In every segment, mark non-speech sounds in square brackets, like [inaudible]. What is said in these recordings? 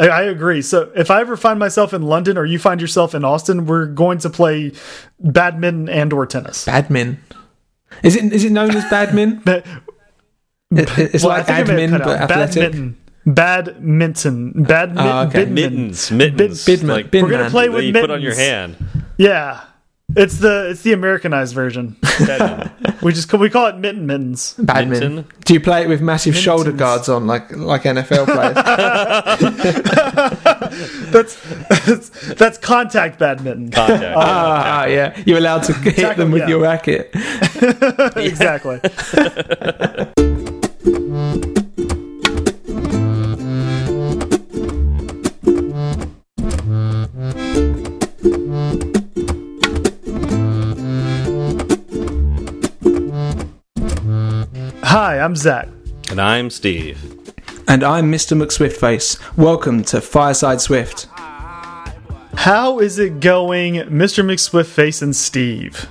I, I agree. So if I ever find myself in London or you find yourself in Austin, we're going to play badminton and or tennis. Badmin. Is it is it known as badmin? [laughs] Ba- It- it's well, like think admin but out. athletic. Badminton. Badminton. Badminton. Oh, ah, okay. Bidmin. Mittens, mittens. Bidman. like Bidman. We're gonna play that with you mittens. put on your hand. Yeah. It's the it's the Americanized version. we just we call it mitten mittens. Badminton. Minton? Do you play it with massive shoulder guards on like like NFL players? [laughs] [laughs] That's that's, that's contact badminton. Contact. ah, yeah. You're allowed to hit Tackle, them with yeah. your racket. [laughs] exactly. Hi, I'm Zach. and I'm Steve. And I'm Mr. McSwiftface. Welcome to Fireside Swift. How is it going, Mr. McSwiftface and Steve?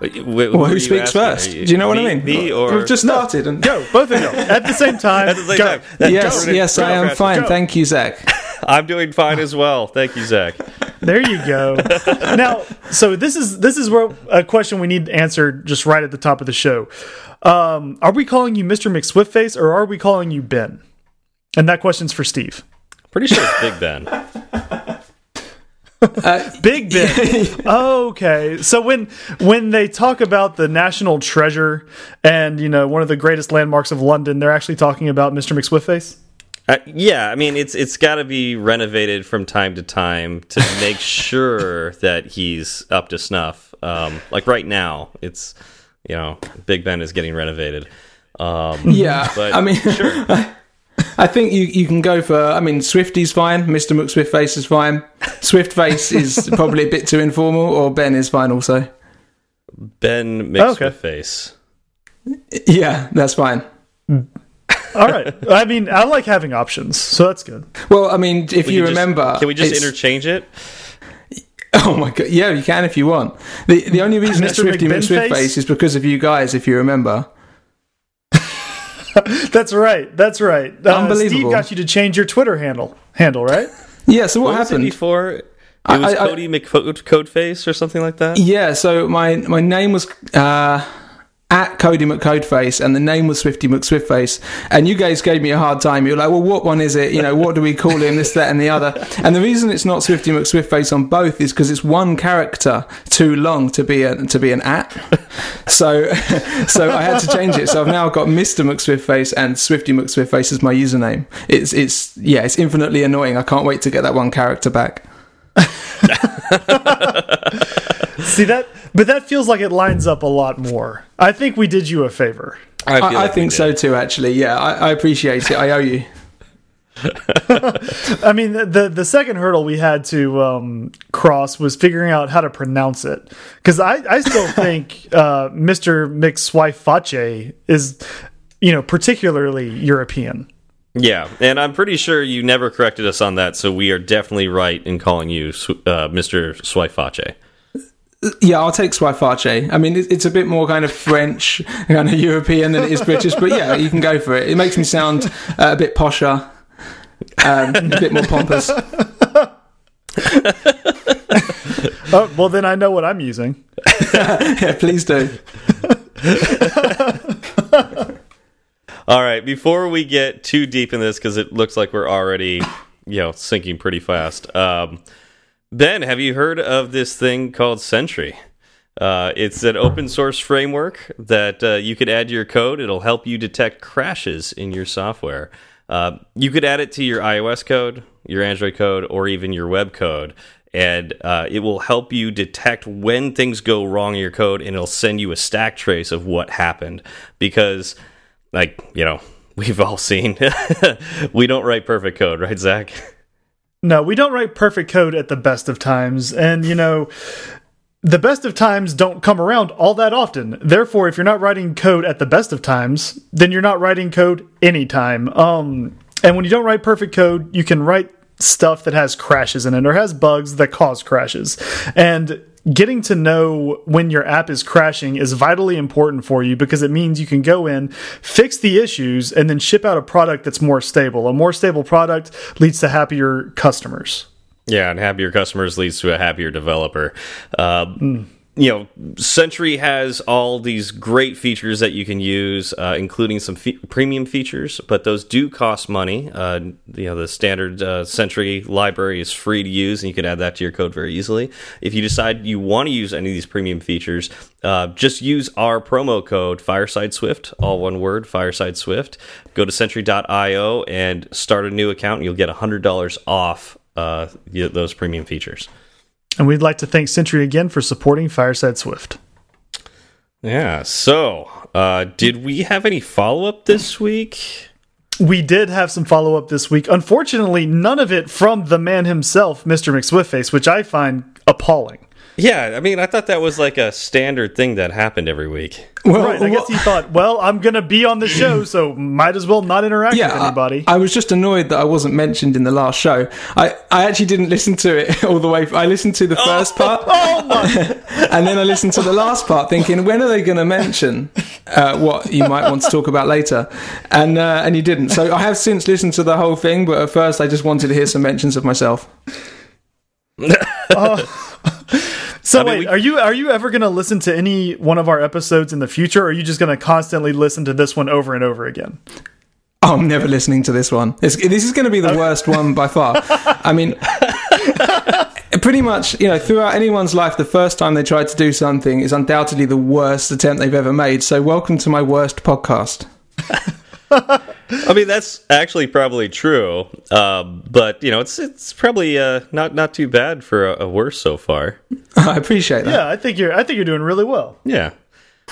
Wait, wh- Well, who speaks first? Are Do you know what I mean? Me or We've just started. And Go, both of you at the same [laughs] time. At the same go. time. That- yes, go. yes, Go, I am fine. Go. Thank you, Zach. [laughs] I'm doing fine as well. Thank you, Zach. There you go. [laughs] now, so this is this is where a question we need answered just right at the top of the show. Um, are we calling you Mr. McSwiftface or are we calling you Ben? And that question's for Steve. Pretty sure it's Big Ben. [laughs] Big Ben. [laughs] okay. So when when they talk about the national treasure and you know one of the greatest landmarks of London, they're actually talking about Mr. McSwiftface. Uh, yeah, I mean it's it's got to be renovated from time to time to make [laughs] sure that he's up to snuff. Um, like right now, it's you know Big Ben is getting renovated. Um, [laughs] Yeah, But I mean, sure. [laughs] I think you, you can go for. I mean, Swifty's fine. Mr. McSwiftface is fine. Swiftface is [laughs] probably a bit too informal, or Ben is fine also. Ben mixed Okay. face. Yeah, that's fine. All right. I mean, I like having options, so that's good. Well, I mean, if We you can just- remember, can we just interchange it? [laughs] Oh my god, yeah, you can if you want. The the only reason it's Mr. Swifty McBenface? McSwiftface is because of you guys, if you remember. [laughs] That's right. That's right. Uh, Unbelievable. Steve got you to change your Twitter handle. Handle right? Yeah. So what, What was it happened? before? It was I- I- Cody McCode Codeface or something like that. Yeah, so my my name was uh, at Cody McCodeface, and the name was Swifty McSwiftface. And you guys gave me a hard time. You were like, "Well, what one is it? You know, what do we call him? This, that, and the other." And the reason it's not Swifty McSwiftface on both is because it's one character too long to be a, to be an at. So, [laughs] so I had to change it. So I've now got Mister McSwiftface and Swifty McSwiftface as my username. It's it's yeah, it's infinitely annoying. I can't wait to get that one character back. [laughs] [laughs] See that? But that feels like it lines up a lot more. I think we did you a favor. I, I like we think so too. Actually, yeah, I, I appreciate it. I owe you. [laughs] I mean, the the, the second hurdle we had to um, cross was figuring out how to pronounce it because I I still [laughs] think uh, Mr. McSwiface is you know particularly European. Yeah, and I'm pretty sure you never corrected us on that, so we are definitely right in calling you uh, Mr. Swiface. Yeah, I'll take Swiface. I mean, it- it's a bit more kind of French, kind of European than it is British, but yeah, you can go for it. It makes me sound uh, a bit posher, um, a bit more pompous. [laughs] Oh well, then I know what I'm using. [laughs] Yeah, please do. [laughs] All right, before we get too deep in this, because it looks like we're already, you know, sinking pretty fast. Um, ben, have you heard of this thing called Sentry? Uh, it's an open source framework that uh, you could add to your code. It'll help you detect crashes in your software. Uh, you could add it to your iOS code, your Android code, or even your web code. And uh, it will help you detect when things go wrong in your code, and it'll send you a stack trace of what happened. Because like you know [laughs] we've all seen [laughs] we don't write perfect code right zach No, we don't write perfect code at the best of times, and you know. The best of times don't come around all that often. Therefore, if you're not writing code at the best of times, then you're not writing code anytime. Um, and when you don't write perfect code, you can write stuff that has crashes in it or has bugs that cause crashes. And getting to know when your app is crashing is vitally important for you because it means you can go in, fix the issues, and then ship out a product that's more stable. A more stable product leads to happier customers. Yeah, and happier customers leads to a happier developer. Uh, mm you know, Sentry has all these great features that you can use, uh, including some fe premium features, but those do cost money. Uh, you know, the standard uh, library is free to use, and you can add that to your code very easily. If you decide you want to use any of these premium features, uh, just use our promo code Fireside Swift, all one word, Fireside Swift. Go to Sentry.io and start a new account, and you'll get $100 off uh, those premium features. And we'd like to thank Sentry again for supporting Fireside Swift. Yeah. So, uh, did we have any follow up this week? We did have some follow up this week. Unfortunately, none of it from the man himself, Mr. McSwiftface, which I find appalling. Yeah, I mean, I thought that was like a standard thing that happened every week. Well, right, I guess he thought, well, I'm going to be on the show, so might as well not interact yeah, with anybody. I, I, was just annoyed that I wasn't mentioned in the last show. I, I actually didn't listen to it [laughs] all the way. I listened to the first oh, part, oh [laughs] and then I listened to the last part, thinking, when are they going to mention uh, what you might want to talk about later? And uh, and you didn't. So I have since listened to the whole thing, but at first I just wanted to hear some mentions of myself. [laughs] oh. So I mean, wait, we, are you are you ever going to listen to any one of our episodes in the future, or are you just going to constantly listen to this one over and over again? Oh, I'm never listening to this one. It's, this is going to be the worst one by far. I mean, [laughs] pretty much, you know, throughout anyone's life, the first time they try to do something is undoubtedly the worst attempt they've ever made. So, welcome to my worst podcast. [laughs] [laughs] I mean, that's actually probably true, um, but you know, it's it's probably uh, not not too bad for a, a worse so far. [laughs] I appreciate that. Yeah, I think you're I think you're doing really well. Yeah.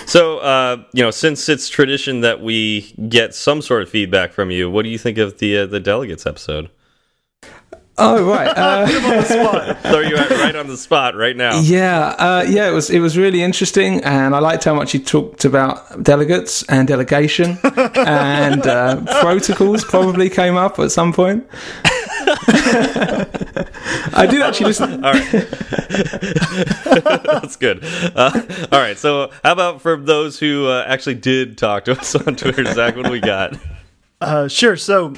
So, uh, you know, since it's tradition that we get some sort of feedback from you, what do you think of the uh, the delegates episode? Oh right, [laughs] uh, [laughs] throw you out right on the spot right now. Yeah, uh, yeah, it was it was really interesting, and I liked how much he talked about delegates and delegation [laughs] and uh, protocols. Probably came up at some point. I did actually listen. All right, that's good. Uh, all right, so how about for those who uh, actually did talk to us on Twitter, Zach? What do we got? Uh, sure. So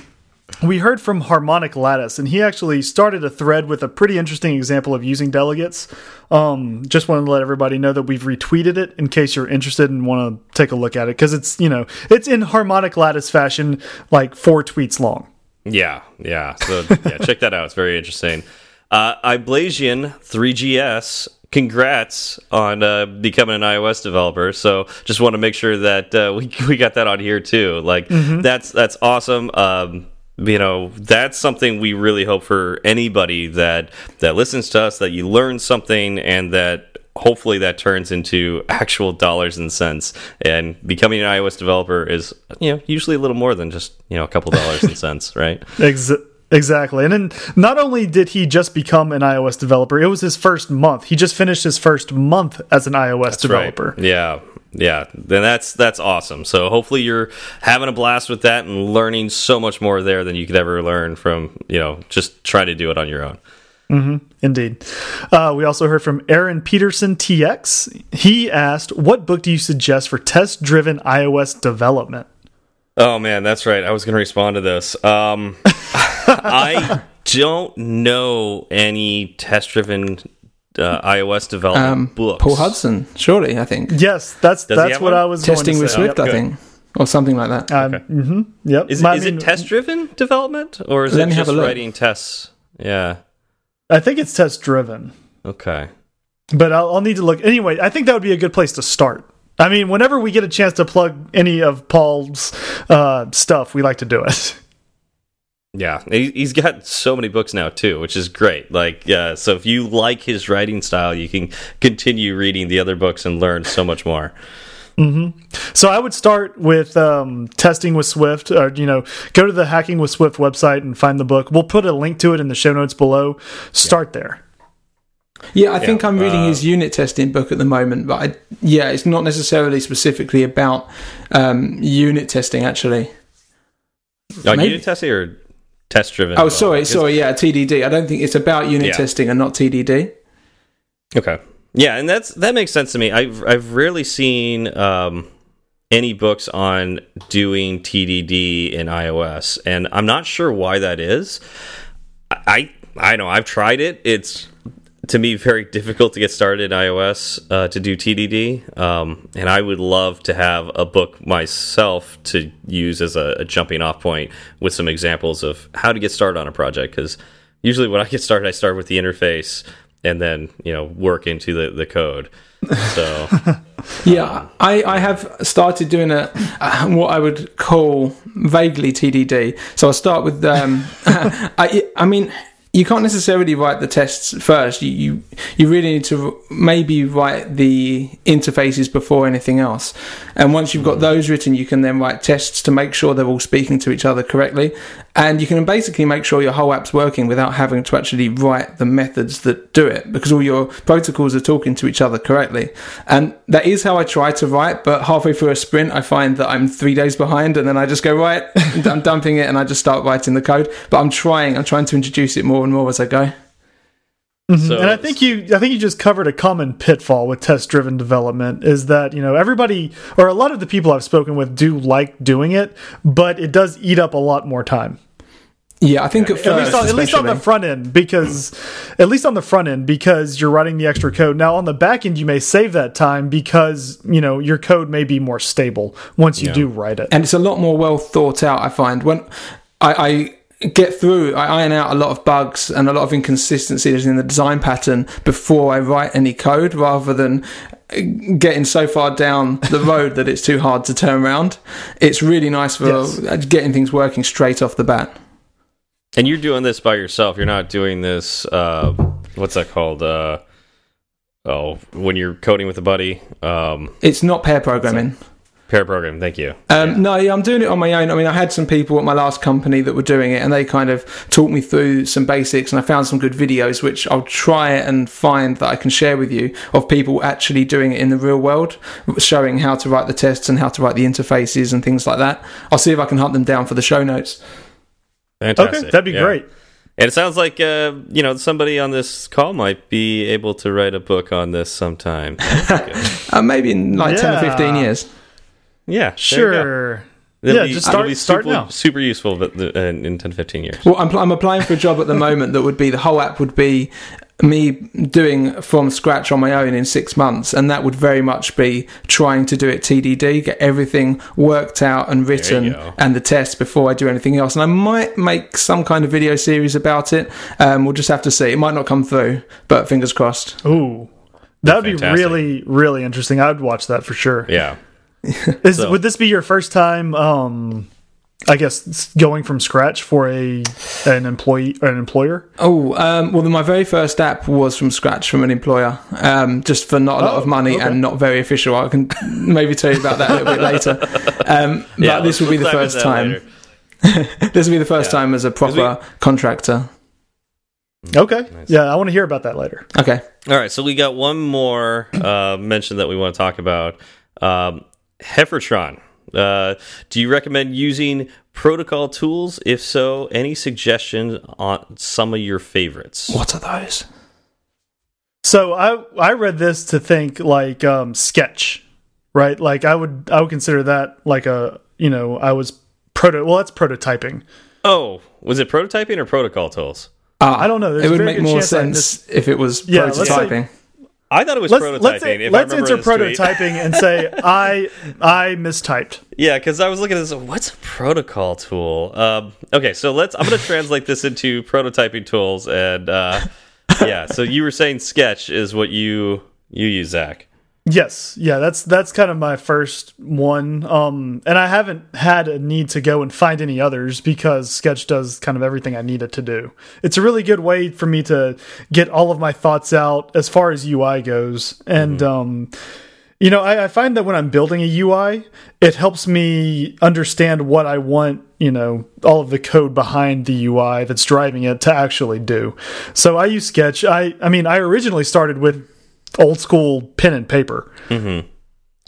we heard from Harmonic Lattice, and he actually started a thread with a pretty interesting example of using delegates. Um, just wanted to let everybody know that we've retweeted it in case you're interested and want to take a look at it because it's you know it's in Harmonic Lattice fashion, like four tweets long. Yeah, yeah. So yeah, check that out. It's very interesting. Uh, Iblasian 3GS congrats on uh, becoming an iOS developer. So just want to make sure that uh, we we got that on here too. Like mm -hmm. that's that's awesome. Um, you know that's something we really hope for anybody that that listens to us that you learn something and that hopefully that turns into actual dollars and cents. And becoming an ios developer is you know usually a little more than just you know a couple dollars and [laughs] cents right? Ex exactly and then not only did he just become an ios developer it was his first month he just finished his first month as an ios that's developer right. yeah yeah, then that's that's awesome. So hopefully you're having a blast with that and learning so much more there than you could ever learn from you know just try to do it on your own. Mm -hmm. Indeed. Uh, we also heard from Aaron Peterson TX. He asked, "What book do you suggest for test-driven iOS development?" Oh man, that's right. I was going to respond to this. Um, [laughs] I don't know any test-driven uh, iOS development um, books. Paul Hudson, surely I think. Yes, that's Does that's what one? I was testing with Swift, yep, I think, or something like that. Um, okay. mm -hmm, yep. Is, is it test driven development or is it just writing tests? Yeah, I think it's test driven. Okay, but I'll, I'll need to look anyway. I think that would be a good place to start. I mean, whenever we get a chance to plug any of Paul's uh, stuff, we like to do it. [laughs] Yeah, he's got so many books now too, which is great. Like, yeah, so if you like his writing style, you can continue reading the other books and learn so much more. Mm -hmm. So I would start with um, testing with Swift, or you know, go to the Hacking with Swift website and find the book. We'll put a link to it in the show notes below. Start yeah. there. Yeah, I think I'm reading uh, his unit testing book at the moment, but I, yeah, it's not necessarily specifically about um, unit testing. Actually, oh, unit testing or test driven. Oh, sorry, sorry. Yeah, TDD. I don't think it's about unit yeah. testing and not TDD. Okay. Yeah, and that's that makes sense to me. I've I've rarely seen um, any books on doing TDD in iOS, and I'm not sure why that is. I I know I've tried it. It's to me very difficult to get started in iOS uh, to do TDD, um, and I would love to have a book myself to use as a, a jumping off point with some examples of how to get started on a project. Because usually when I get started, I start with the interface and then you know work into the the code. So [laughs] Yeah, I, I have started doing a uh, what I would call vaguely TDD. So I'll start with um, [laughs] I I mean you can't necessarily write the tests first. You, you you really need to maybe write the interfaces before anything else. And once you've got hmm. those written, you can then write tests to make sure they're all speaking to each other correctly. And you can basically make sure your whole app's working without having to actually write the methods that do it, because all your protocols are talking to each other correctly. And that is how I try to write. But halfway through a sprint, I find that I'm three days behind, and then I just go right. [laughs] I'm dumping it, and I just start writing the code. But I'm trying. I'm trying to introduce it more and more as I go. Mm-hmm. So- and I think you I think you just covered a common pitfall with test driven development is that, you know, everybody or a lot of the people I've spoken with do like doing it, but it does eat up a lot more time. Yeah, I think at first, At least, on, at least on the front end, because at least on the front end, because you're writing the extra code. Now on the back end, you may save that time because you know your code may be more stable once you Yeah. do write it. and it's a lot more well thought out. I find when I, I get through, I iron out a lot of bugs and a lot of inconsistencies in the design pattern before I write any code, rather than uh, getting so far down the road that it's too hard to turn around. It's really nice for Yes. uh, getting things working straight off the bat. And you're doing this by yourself. You're not doing this. Uh, what's that called? Uh, oh, when you're coding with a buddy. Um, It's not pair programming. pair programming. Thank you. Um, No, yeah, I'm doing it on my own. I mean, I had some people at my last company that were doing it, and they kind of taught me through some basics, and I found some good videos, which I'll try and find that I can share with you of people actually doing it in the real world, showing how to write the tests and how to write the interfaces and things like that. I'll see if I can hunt them down for the show notes. Fantastic. Okay, that'd be Yeah. great. And it sounds like uh, you know somebody on this call might be able to write a book on this sometime. [laughs] Uh, maybe in like 10 or 15 years. yeah, there you go. Sure. It'll Yeah, be- just it'll start- be start super, now. super useful, but the, uh, in 10, 15 years. Well, I'm, I'm applying for a job at the moment that would be the whole app would be me doing from scratch on my own in six months, and that would very much be trying to do it TDD, get everything worked out and written, and the test before I do anything else. And I might make some kind of video series about it. Um, we'll just have to see. It might not come through, but fingers crossed. Ooh, that would be Fantastic. really really interesting. I would watch that for sure. Yeah. Is, So- Would this be your first time? Um, I guess going from scratch for a an employee or an employer. Oh, um, well, my very first app was from scratch from an employer, um, just for not a lot Oh, of money okay. and not very official. I can maybe tell you about that a little bit later. [laughs] Um, but this will be the let's dive into first time. [laughs] This will be the first Yeah. time as a proper contractor. Okay, Nice. yeah, I want to hear about that later. Okay. All right, so we got one more uh, mention that we want to talk about. Um, Heffertron. Uh, do you recommend using protocol tools? If so, any suggestions on some of your favorites? What are those? So I I read this to think like um, sketch, right? Like I would I would consider that like a you know I was proto well that's prototyping. Oh, was it prototyping or protocol tools? Ah, I don't know, there's It would make more chance I sense if it was Yeah, let's say- prototyping. I thought it was Let's prototyping. let's, if let's enter prototyping and say [laughs] I I mistyped. Yeah, because I was looking at this. What's a protocol tool? Um, okay, so let's. I'm going to translate this into prototyping tools, and uh, yeah. So you were saying Sketch is what you you use, Zach. Yes, yeah, that's that's kind of my first one. Um, and I haven't had a need to go and find any others because Sketch does kind of everything I need it to do. It's a really good way for me to get all of my thoughts out as far as UI goes. And um, you know, I, I find that when I'm building a UI, it helps me understand what I want. You know, all of the code behind the UI that's driving it to actually do. So I use Sketch. I I mean, I originally started with old school pen and paper. Mm-hmm.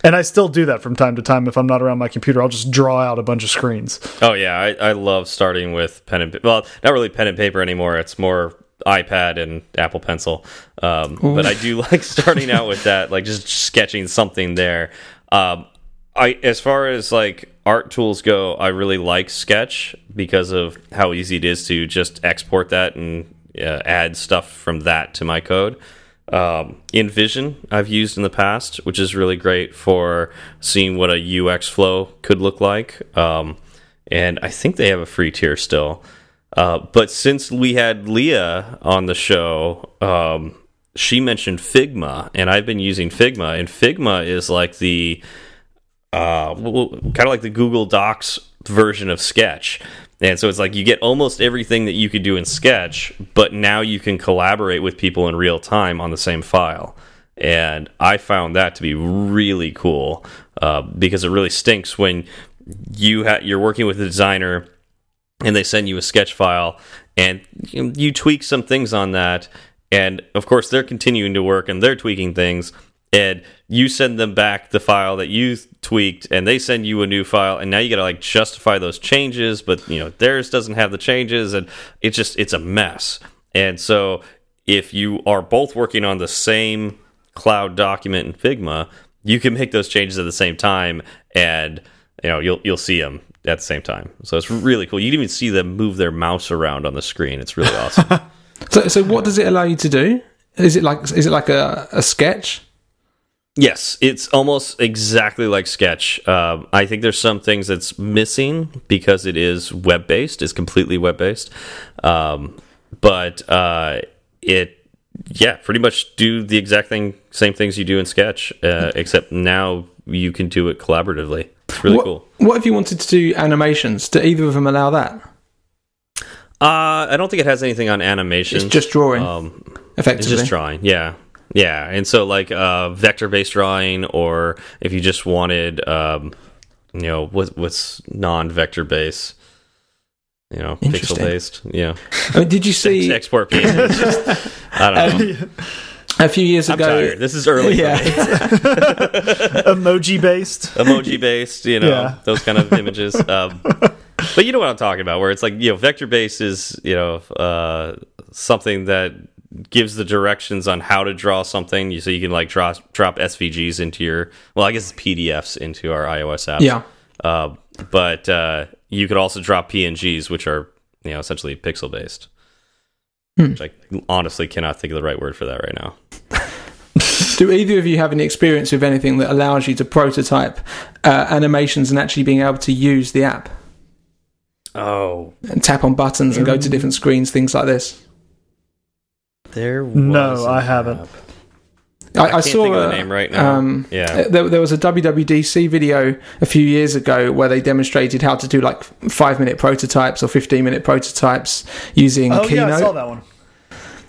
And I still do that from time to time. If I'm not around my computer, I'll just draw out a bunch of screens. Oh yeah, I, I love starting with pen and well, not really pen and paper anymore. It's more iPad and Apple Pencil. Um, but I do [laughs] like starting out with that, like just sketching something there. Um, I as far as like art tools go, I really like Sketch because of how easy it is to just export that and uh, add stuff from that to my code. Um, InVision I've used in the past, which is really great for seeing what a UX flow could look like. Um, and I think they have a free tier still. Uh, but since we had Leah on the show, um, she mentioned Figma, and I've been using Figma, and Figma is like the uh, kind of like the Google Docs version of Sketch. And so it's like you get almost everything that you could do in Sketch, but now you can collaborate with people in real time on the same file. And I found that to be really cool uh, because it really stinks when you you're working with a designer and they send you a sketch file and you, you tweak some things on that. And of course, they're continuing to work and they're tweaking things and you send them back the file that you tweaked and they send you a new file and now you got to like justify those changes but you know theirs doesn't have the changes and it's just it's a mess. And so if you are both working on the same cloud document in figma you can make those changes at the same time and you know you'll you'll see them at the same time. So it's really cool. You can even see them move their mouse around on the screen. It's really [laughs] awesome. So so what does it allow you to do? Is it like is it like a, a sketch Yes, it's almost exactly like Sketch. Uh, I think there's some things that's missing because it is web based. It's completely web based, um, but uh, it yeah, pretty much do the exact thing, same things you do in Sketch, uh, except now you can do it collaboratively. It's really what, cool. What if you wanted to do animations? Do either of them allow that? Uh, I don't think it has anything on animation. It's just drawing. Um, effectively, it's just drawing. Yeah, yeah, and so like uh, vector-based drawing, or if you just wanted, um, you know, what, what's non-vector based, you know, pixel-based. Yeah. I mean, did you [laughs] see export [laughs] PNGs? I don't know. A few years I'm ago, tired. this is early. Yeah. [laughs] Emoji based. Emoji based. You know, yeah. those kind of images. Um, but you know what I'm talking about, where it's like you know, vector based is you know uh, something that gives the directions on how to draw something. You so you can like draw drop svgs into your well i guess pdfs into our ios app yeah. Uh, but uh, you could also drop pngs which are you know essentially pixel based hmm. which i honestly cannot think of the right word for that right now. Do either of you have any experience with anything that allows you to prototype uh, animations and actually being able to use the app? Oh. And tap on buttons and go to different screens things like this there no, I haven't. I, I, I saw a, name right now. Um, yeah, there, there, was a WWDC video a few years ago where they demonstrated how to do like five minute prototypes or fifteen minute prototypes using oh, Keynote. Yeah, I saw that one.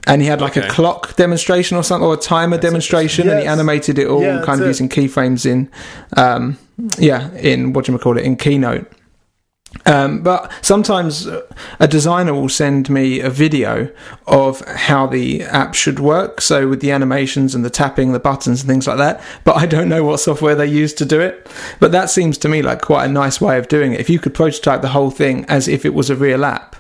And he had like okay. a clock demonstration or something, or a timer That's demonstration, yes. and he animated it all yeah, kind of it. using keyframes in, um, yeah, in what do you call it, in Keynote. Um, but sometimes a designer will send me a video of how the app should work. So with the animations and the tapping, the buttons and things like that. But I don't know what software they use to do it. But that seems to me like quite a nice way of doing it. If you could prototype the whole thing as if it was a real app.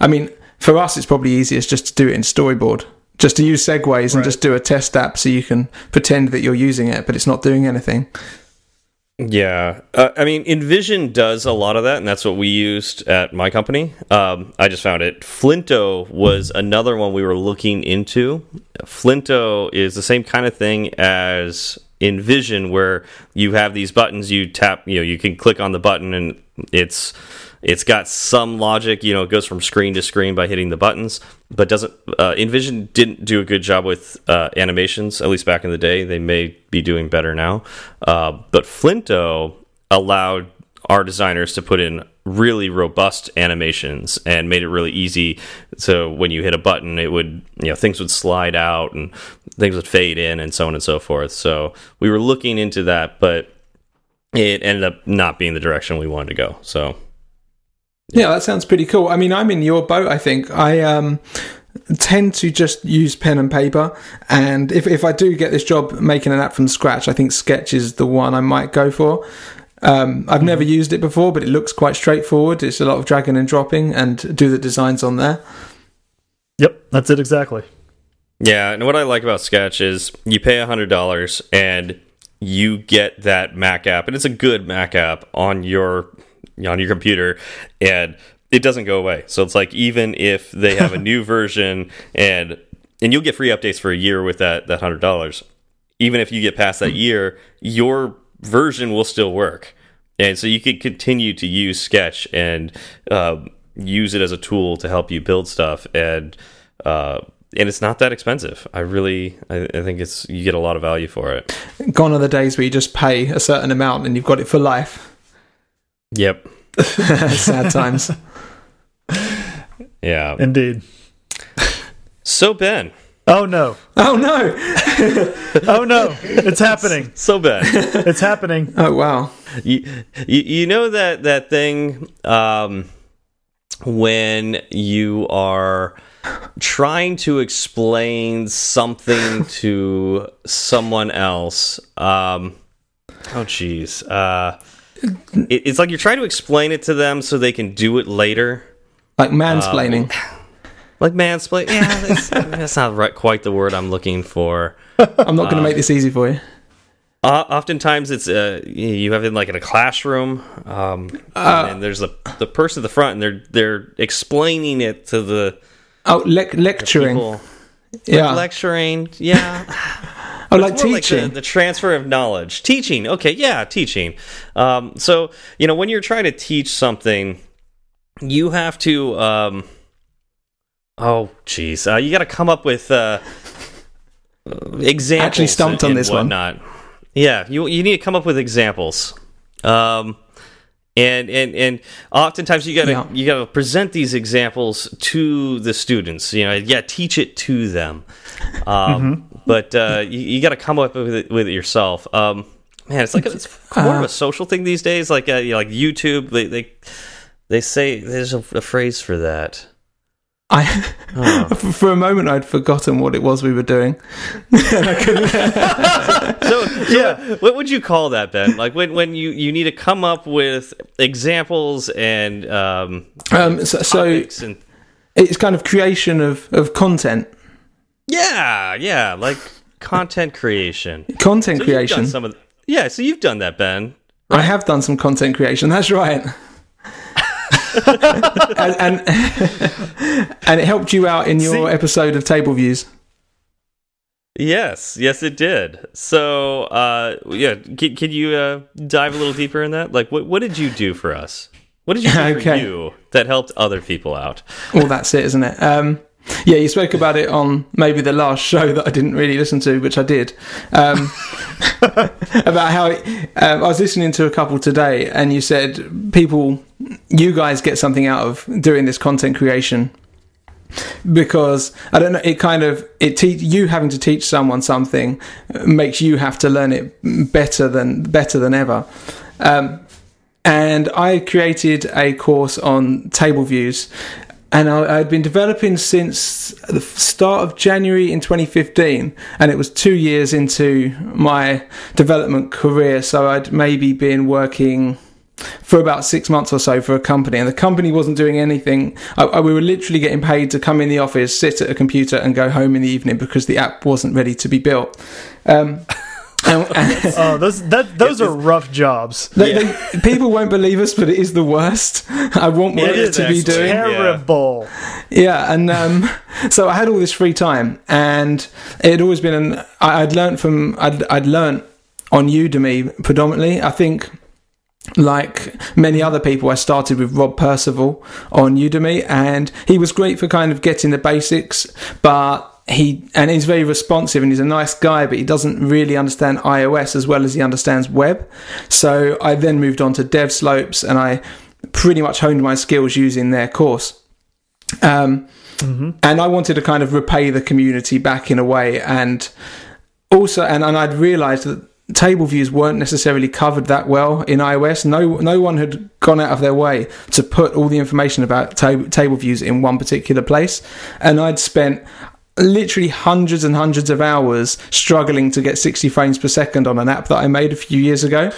I mean, for us, it's probably easiest just to do it in Storyboard. Just to use segues right. and just do a test app so you can pretend that you're using it, but it's not doing anything. Yeah, uh, I mean, InVision does a lot of that, and that's what we used at my company. Um, I just found it. Flinto was another one we were looking into. Flinto is the same kind of thing as InVision, where you have these buttons, you tap, you know, you can click on the button, and it's it's got some logic, you know, it goes from screen to screen by hitting the buttons, but doesn't. Uh, InVision didn't do a good job with uh, animations, at least back in the day. They may be doing better now. Uh, but Flinto allowed our designers to put in really robust animations and made it really easy. So when you hit a button, it would, you know, things would slide out and things would fade in and so on and so forth. So we were looking into that, but it ended up not being the direction we wanted to go. So yeah, that sounds pretty cool. I mean, I'm in your boat. I think I um, tend to just use pen and paper, and if if I do get this job making an app from scratch, I think Sketch is the one I might go for. Um, I've never used it before, but it looks quite straightforward. It's a lot of dragging and dropping, and do the designs on there. Yep, that's it exactly. Yeah, and what I like about Sketch is you pay $100 and you get that Mac app, and it's a good Mac app on your on your computer, and it doesn't go away. So it's like even if they have a [laughs] new version and and you'll get free updates for a year with that that hundred dollars. Even if you get past that year, your version will still work, and so you can continue to use Sketch and uh, use it as a tool to help you build stuff and. Uh, and it's not that expensive. I really, I, I, think it's you get a lot of value for it. Gone are the days where you just pay a certain amount and you've got it for life. Yep. [laughs] Sad times. Yeah. Indeed. So Ben. Oh no. Oh no. [laughs] oh no. It's happening. [laughs] So Ben. It's happening. Oh wow. You, you, you know that that thing um, when you are trying to explain something to someone else. Um, oh, jeez. Uh, it, it's like you're trying to explain it to them so they can do it later. Like mansplaining. Um, like mansplaining. Yeah, that's, [laughs] that's not right, quite the word I'm looking for. I'm not going to um, make this easy for you. Uh, oftentimes, it's uh, you have it like in a classroom, um, uh, and there's the the person at the front, and they're they're explaining it to the Oh, le lecturing. Yeah, like lecturing. Yeah. Oh, like teaching. Like the, the, transfer of knowledge. Teaching. Okay, yeah, teaching. Um, so you know, when you're trying to teach something, you have to. Um, oh, geez, uh, you got to come up with uh, examples. Actually, stumped on this whatnot. one. Yeah, you you need to come up with examples. Um, and and and oftentimes you gotta yeah. you gotta present these examples to the students you know yeah teach it to them um, mm -hmm. But uh, you, you, gotta come up with it, with it yourself um, man it's like a, it's more of a social thing these days like uh, you know, like youtube they, they they say there's a, a phrase for that I, oh. [laughs] for a moment, I'd forgotten what it was we were doing. [laughs] [laughs] so, so, yeah, what would you call that, Ben? Like when when you you need to come up with examples and um, um so, so and... it's kind of creation of of content. Yeah, yeah, like content creation. [laughs] Content so creation. Some of yeah, so you've done that, Ben. Right? I have done some content creation. That's right [laughs] and, and, and it helped you out in your See, episode of Table Views. Yes, yes, it did. So, uh, yeah, can, can you uh, dive a little deeper in that? Like, what what did you do for us? What did you do [laughs] okay. for you that helped other people out? Well, that's it, isn't it? Um, yeah, you spoke about it on maybe the last show that I didn't really listen to, which I did. Um, [laughs] about how um, I was listening to a couple today, and you said people, you guys get something out of doing this content creation because I don't know. It kind of it te- you having to teach someone something makes you have to learn it better than better than ever. Um, and I created a course on table views and I, had been developing since the start of January in 2015, and it was two years into my development career. So I'd maybe been working for about six months or so for a company, and the company wasn't doing anything. I, I, we were literally getting paid to come in the office, sit at a computer, and go home in the evening because the app wasn't ready to be built. Um, [laughs] [laughs] oh, those that those are rough jobs. They, yeah. they, people won't believe us, but it is the worst. [laughs] I want work to be doing. Terrible. Yeah, yeah and um, [laughs] so I had all this free time, and it had always been an. I, would learned from. I'd, I'd learned on Udemy predominantly. I think like many other people, I started with Rob Percival on Udemy, and he was great for kind of getting the basics, but he and he's very responsive and he's a nice guy, but he doesn't really understand iOS as well as he understands web. So I then moved on to Dev Slopes, and I pretty much honed my skills using their course. Um, mm-hmm. And I wanted to kind of repay the community back in a way, and also, and, and I'd realised that table views weren't necessarily covered that well in iOS. No, no one had gone out of their way to put all the information about tab- table views in one particular place, and I'd spent literally hundreds and hundreds of hours struggling to get 60 frames per second on an app that I made a few years ago.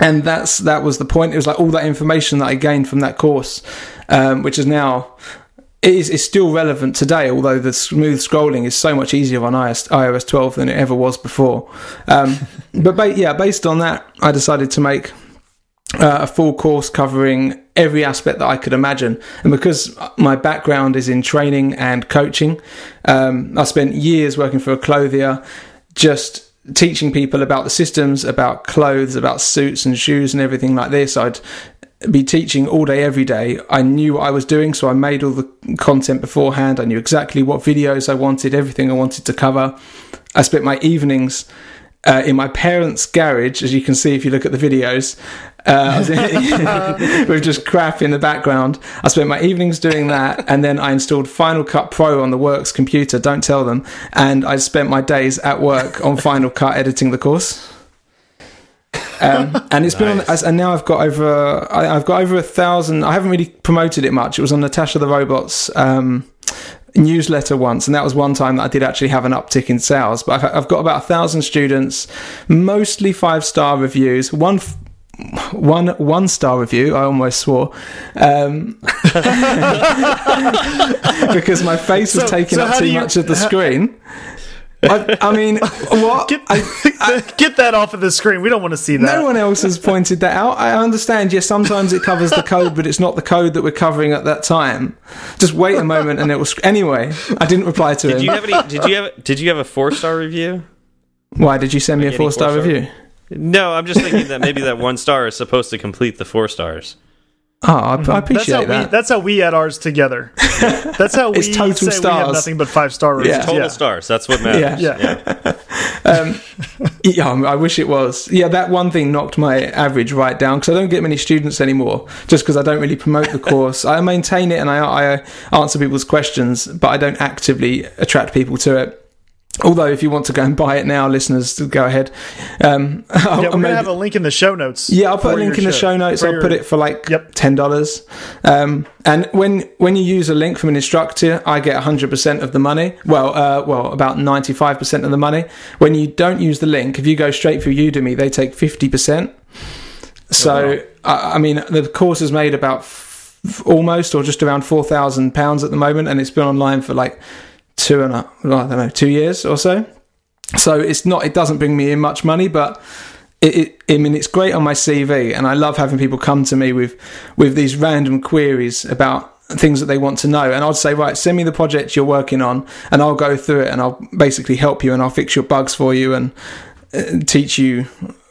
And that's that was the point. It was like all that information that I gained from that course, um, which is now is still relevant today, although the smooth scrolling is so much easier on iOS, iOS 12 than it ever was before. Um, [laughs] but ba- yeah, based on that, I decided to make uh, a full course covering every aspect that I could imagine. And because my background is in training and coaching, um, I spent years working for a clothier, just teaching people about the systems, about clothes, about suits and shoes and everything like this. I'd be teaching all day, every day. I knew what I was doing, so I made all the content beforehand. I knew exactly what videos I wanted, everything I wanted to cover. I spent my evenings uh, in my parents' garage, as you can see if you look at the videos, uh, [laughs] with just crap in the background. I spent my evenings doing that, and then I installed Final Cut Pro on the Works computer. Don't tell them. And I spent my days at work on Final Cut editing the course. Um, and it's been on, and now I've got over, I, I've got over a thousand. I haven't really promoted it much. It was on Natasha the Robots um, newsletter once, and that was one time that I did actually have an uptick in sales. But I've, I've got about a thousand students, mostly five star reviews. One. f- One one star review. I almost swore, um, [laughs] because my face was So- taking so up too you- much of the screen. I, I mean, [laughs] what? Get, I, [laughs] get that off of the screen. We don't want to see that. no one else has pointed that out. I understand, yes, sometimes it covers the code, but it's not the code that we're covering at that time. Just wait a moment and it will. Sc- anyway, I didn't reply to Did him. you have any? Did you have? Did you have a four star review? Why did you send me a four star four-star? review? No, I'm just thinking that maybe that one star is supposed to complete the four stars. Oh, I, I that's how appreciate we. that. That's how we add ours together. That's how [laughs] we It's total say we stars. have nothing but five star reviews. Yeah. Total yeah. stars. That's what matters. Yeah. [laughs] um, yeah, I wish it was. Yeah, that one thing knocked my average right down because I don't get many students anymore. Just because I don't really promote the course, I maintain it and I, I answer people's questions, but I don't actively attract people to it. Although, if you want to go and buy it now, listeners, go ahead. Um, [laughs] Yeah, I'll we're gonna have a link in the show notes. Yeah, I'll put a link in the show notes. I'll put it for like Yep. ten dollars. Um, and when when you use a link from an instructor, I get hundred percent of the money. Well, uh, well, about ninety five percent of the money. When you don't use the link, if you go straight through Udemy, they take fifty percent. So, I, I mean, the course is made about f- almost or just around four thousand pounds at the moment, and it's been online for like two and a, I don't know, two years or so. So it's not, it doesn't bring me in much money, but it, it, I mean, it's great on my CV, and I love having people come to me with with these random queries about things that they want to know. And I'd say, right, send me the project you're working on, and I'll go through it, and I'll basically help you, and I'll fix your bugs for you, and uh, teach you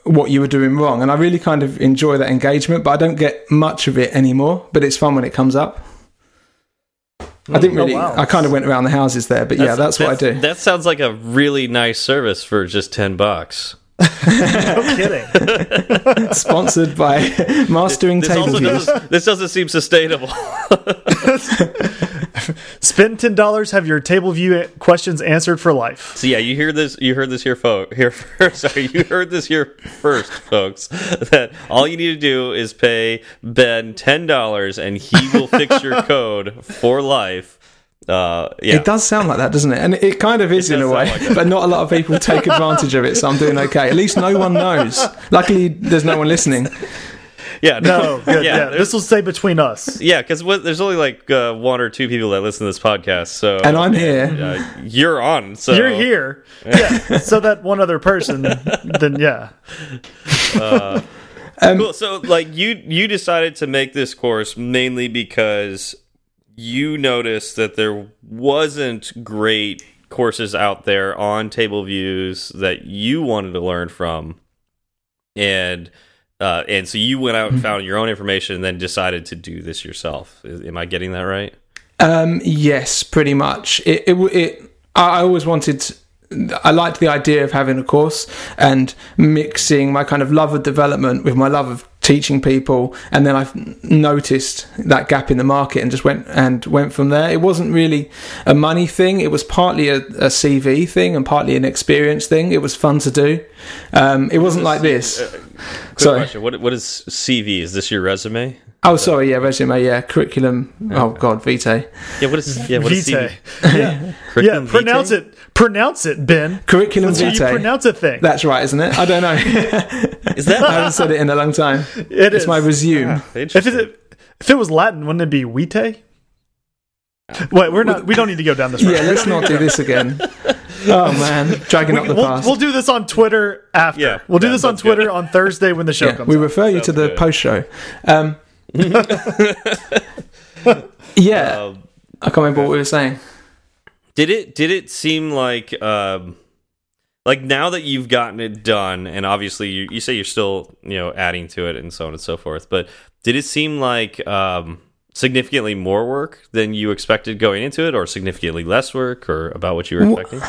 what you were doing wrong. And I really kind of enjoy that engagement, but I don't get much of it anymore. But it's fun when it comes up. I didn't mm. Oh, really. wow. I kind of went around the houses there, but yeah, that's what I do. That sounds like a really nice service for just ten bucks. [laughs] No kidding. [laughs] Sponsored by Mastering This Table also Views. doesn't, this doesn't seem sustainable. [laughs] [laughs] Spend ten dollars, have your table view questions answered for life. So yeah, you hear this. You heard this here, folks. Here [laughs] first. Sorry, you heard this here first, folks. [laughs] That all you need to do is pay Ben ten dollars, and he will fix your code for life. Uh, yeah, It does sound like that, doesn't it? And it kind of is in a way, like but not a lot of people take advantage of it. So I'm doing okay. At least no one knows. Luckily, there's no one listening. Yeah, No, good. [laughs] yeah, yeah, this will stay between us. yeah. Because there's only like uh, one or two people that listen to this podcast. So And I'm here. uh, you're on. So You're here, yeah. So that one other person, then yeah, cool. So like you you decided to make this course mainly because you noticed that there wasn't great courses out there on table views that you wanted to learn from and uh, and so you went out and found your own information and then decided to do this yourself Is- am i getting that right Um, yes, pretty much. It, it, it. I always wanted. I liked the idea of having a course and mixing my kind of love of development with my love of teaching people, and then I've noticed that gap in the market and just went and went from there. It wasn't really a money thing; it was partly a, a CV thing and partly an experience thing. It was fun to do. Um, it wasn't like this. Quick Sorry. question what, what is cv is this your resume Oh, sorry. Yeah, resume. Yeah, curriculum. Oh God, Vitae. yeah what is yeah what is Vitae. CV? [laughs] Yeah, yeah. Pronounce vitae? it. Pronounce it, Ben. Curriculum That's how you vitae. pronounce a thing. That's right, isn't it? I don't know. [laughs] is that I haven't said it in a long time. It It's is. my resume. Ah, if it if it was Latin, wouldn't it be vitae? Ah. Wait, we're not. We don't need to go down this road. Yeah, let's not do this again. [laughs] Oh man, [laughs] dragging up the We'll, past. we'll do this on Twitter after. Yeah, we'll do that this on Twitter good. on Thursday when the show yeah, comes. we out. refer you to the good. post show. Um, [laughs] yeah, Um, I can't remember what we were saying. Did it did it seem like um like now that you've gotten it done and obviously you, you say you're still, you know, adding to it and so on and so forth, but did it seem like um significantly more work than you expected going into it or significantly less work or about what you were expecting?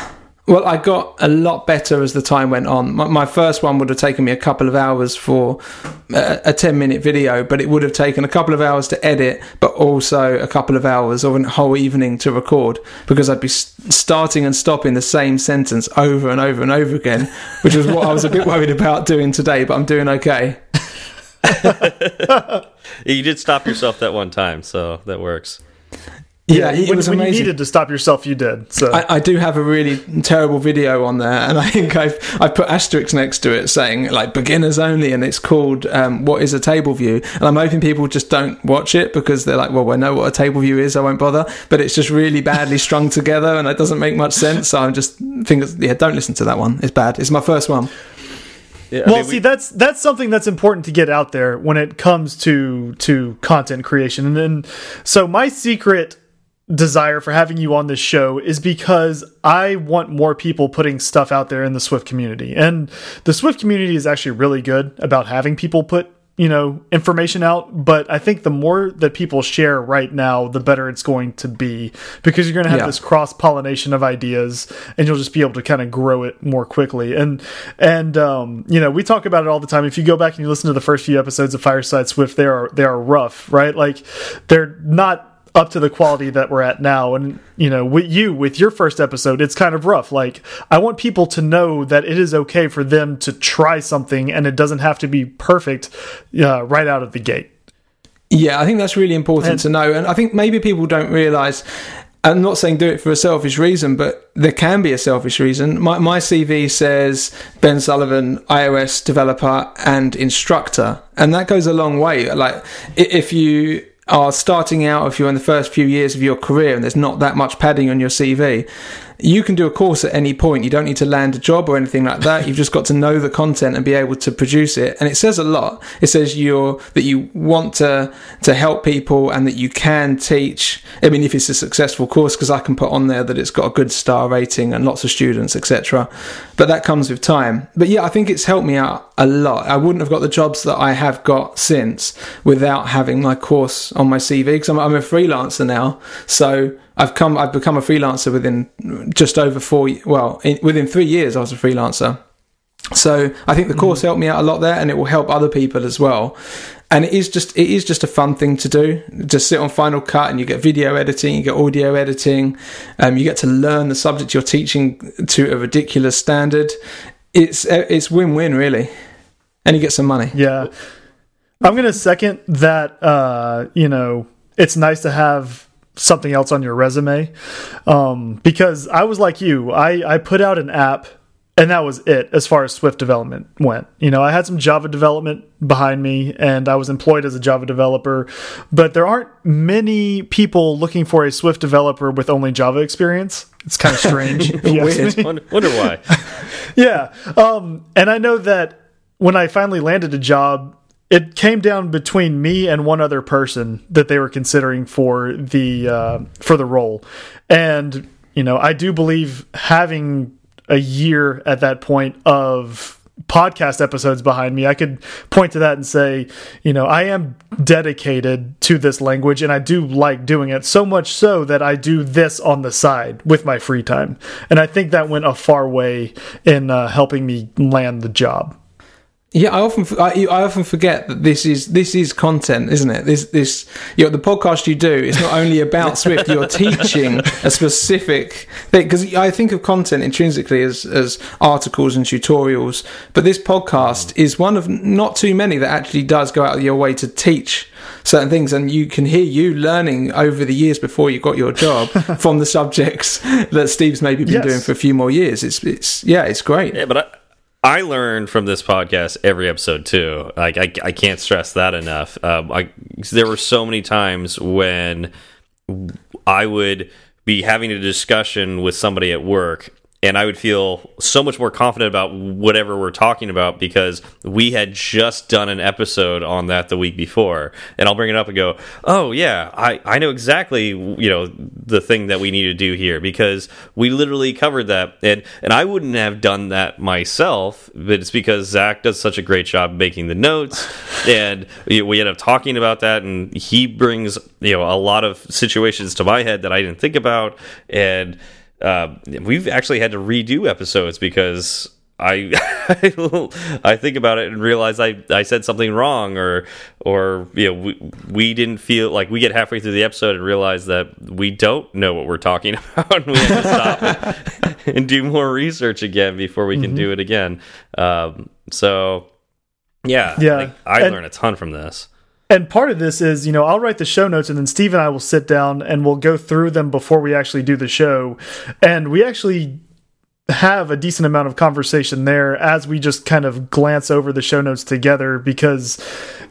Well, I got a lot better as the time went on. My, my first one would have taken me a couple of hours for a, a 10 minute video, but it would have taken a couple of hours to edit, but also a couple of hours or a whole evening to record because I'd be starting and stopping the same sentence over and over and over again, which is what I was a bit [laughs] worried about doing today, but I'm doing okay. [laughs] You did stop yourself that one time, so that works. Yeah, it when, was when you needed to stop yourself, you did. So I, I do have a really terrible video on there, and I think I've I put asterisks next to it saying like beginners only, and it's called um, "What is a table view?" And I'm hoping people just don't watch it because they're like, "Well, I know what a table view is, I won't bother." But it's just really badly strung together, and it doesn't make much sense. So I'm just thinking, yeah, don't listen to that one. It's bad. It's my first one. Yeah, I well, mean, see, we- that's that's something that's important to get out there when it comes to to content creation. And then, so my secret desire for having you on this show is because I want more people putting stuff out there in the Swift community. And the Swift community is actually really good about having people put you know information out but i think the more that people share right now the better it's going to be because you're going to have Yeah. this cross pollination of ideas and you'll just be able to kind of grow it more quickly and and um you know we talk about it all the time if you go back and you listen to the first few episodes of fireside swift they are they are rough right like they're not up to the quality that we're at now and you know with you with your first episode it's kind of rough like i want people to know that it is okay for them to try something and it doesn't have to be perfect uh, right out of the gate Yeah, I think that's really important And- to know. And I think maybe people don't realise. I'm not saying do it for a selfish reason, but there can be a selfish reason. My, my CV says Ben Sullivan, iOS developer and instructor, and that goes a long way. Like if you are starting out, if you're in the first few years of your career and there's not that much padding on your CV, you can do a course at any point. You don't need to land a job or anything like that. You've just got to know the content and be able to produce it. And it says a lot. It says you're that you want to to help people and that you can teach. I mean, if it's a successful course, because I can put on there that it's got a good star rating and lots of students, etc. But that comes with time. But yeah, I think it's helped me out a lot. I wouldn't have got the jobs that I have got since without having my course on my CV because I'm, I'm a freelancer now. So I've come, I've become a freelancer within just over four. Well, in, within three years, I was a freelancer. So I think the course helped me out a lot there, and it will help other people as well. And it is just it is just a fun thing to do. Just sit on Final Cut, and you get video editing, you get audio editing, um, you get to learn the subject you're teaching to a ridiculous standard. It's it's win win really, and you get some money. Yeah. I'm going to second that, uh, you know, it's nice to have something else on your resume. Um, because I was like you, I, I put out an app and that was it as far as Swift development went. You know, I had some Java development behind me and I was employed as a Java developer, but there aren't many people looking for a Swift developer with only Java experience. It's kind of strange. [laughs] Weird. wonder, wonder why. [laughs] yeah. Um, and I know that when I finally landed a job, it came down between me and one other person that they were considering for the uh, for the role, and you know I do believe having a year at that point of podcast episodes behind me, I could point to that and say, you know, I am dedicated to this language and I do like doing it so much so that I do this on the side with my free time. And I think that went a far way in uh, helping me land the job. Yeah, I often I, I often forget that this is this is content, isn't it? This this you know, the podcast you do is not only about [laughs] Swift. You're teaching a specific thing because I think of content intrinsically as as articles and tutorials, but this podcast is one of not too many that actually does go out of your way to teach certain things, and you can hear you learning over the years before you got your job [laughs] from the subjects that Steve's maybe been Yes. doing for a few more years. It's it's yeah, it's great. Yeah, but I, learned from this podcast every episode too. Like I, I can't stress that enough. Um, I there were so many times when I would be having a discussion with somebody at work and I would feel so much more confident about whatever we're talking about because we had just done an episode on that the week before, and I'll bring it up and go, "Oh yeah, I I know exactly you know the thing that we need to do here. Because we literally covered that." And and I wouldn't have done that myself, but it's because Zach does such a great job making the notes, [laughs] and we end up talking about that, and he brings you know a lot of situations to my head that I didn't think about, and uh, we've actually had to redo episodes because I [laughs] I think about it and realize I, I said something wrong or or you know we, we didn't feel like we get halfway through the episode and realize that we don't know what we're talking [laughs] about and we have to stop and, [laughs] and, do more research again before we can mm -hmm. do it again. Um, so yeah, yeah, like, I and, learned a ton from this. And part of this is, you know, I'll write the show notes and then Steve and I will sit down and we'll go through them before we actually do the show. And we actually have a decent amount of conversation there as we just kind of glance over the show notes together because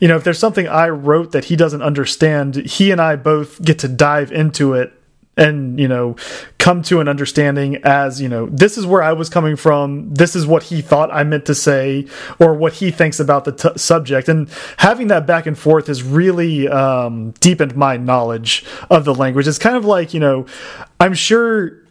you know if there's something I wrote that he doesn't understand he and I both get to dive into it and you know come to an understanding as you know this is where i was coming from this is what he thought i meant to say or what he thinks about the subject. And having that back and forth has really um, deepened my knowledge of the language. It's kind of like you know i'm sure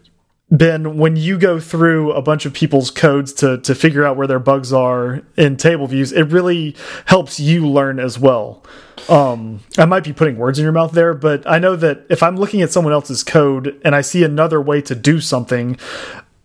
Ben, when you go through a bunch of people's codes to to figure out where their bugs are in table views, it really helps you learn as well. Um, I might be putting words in your mouth there, but I know that if I'm looking at someone else's code and I see another way to do something,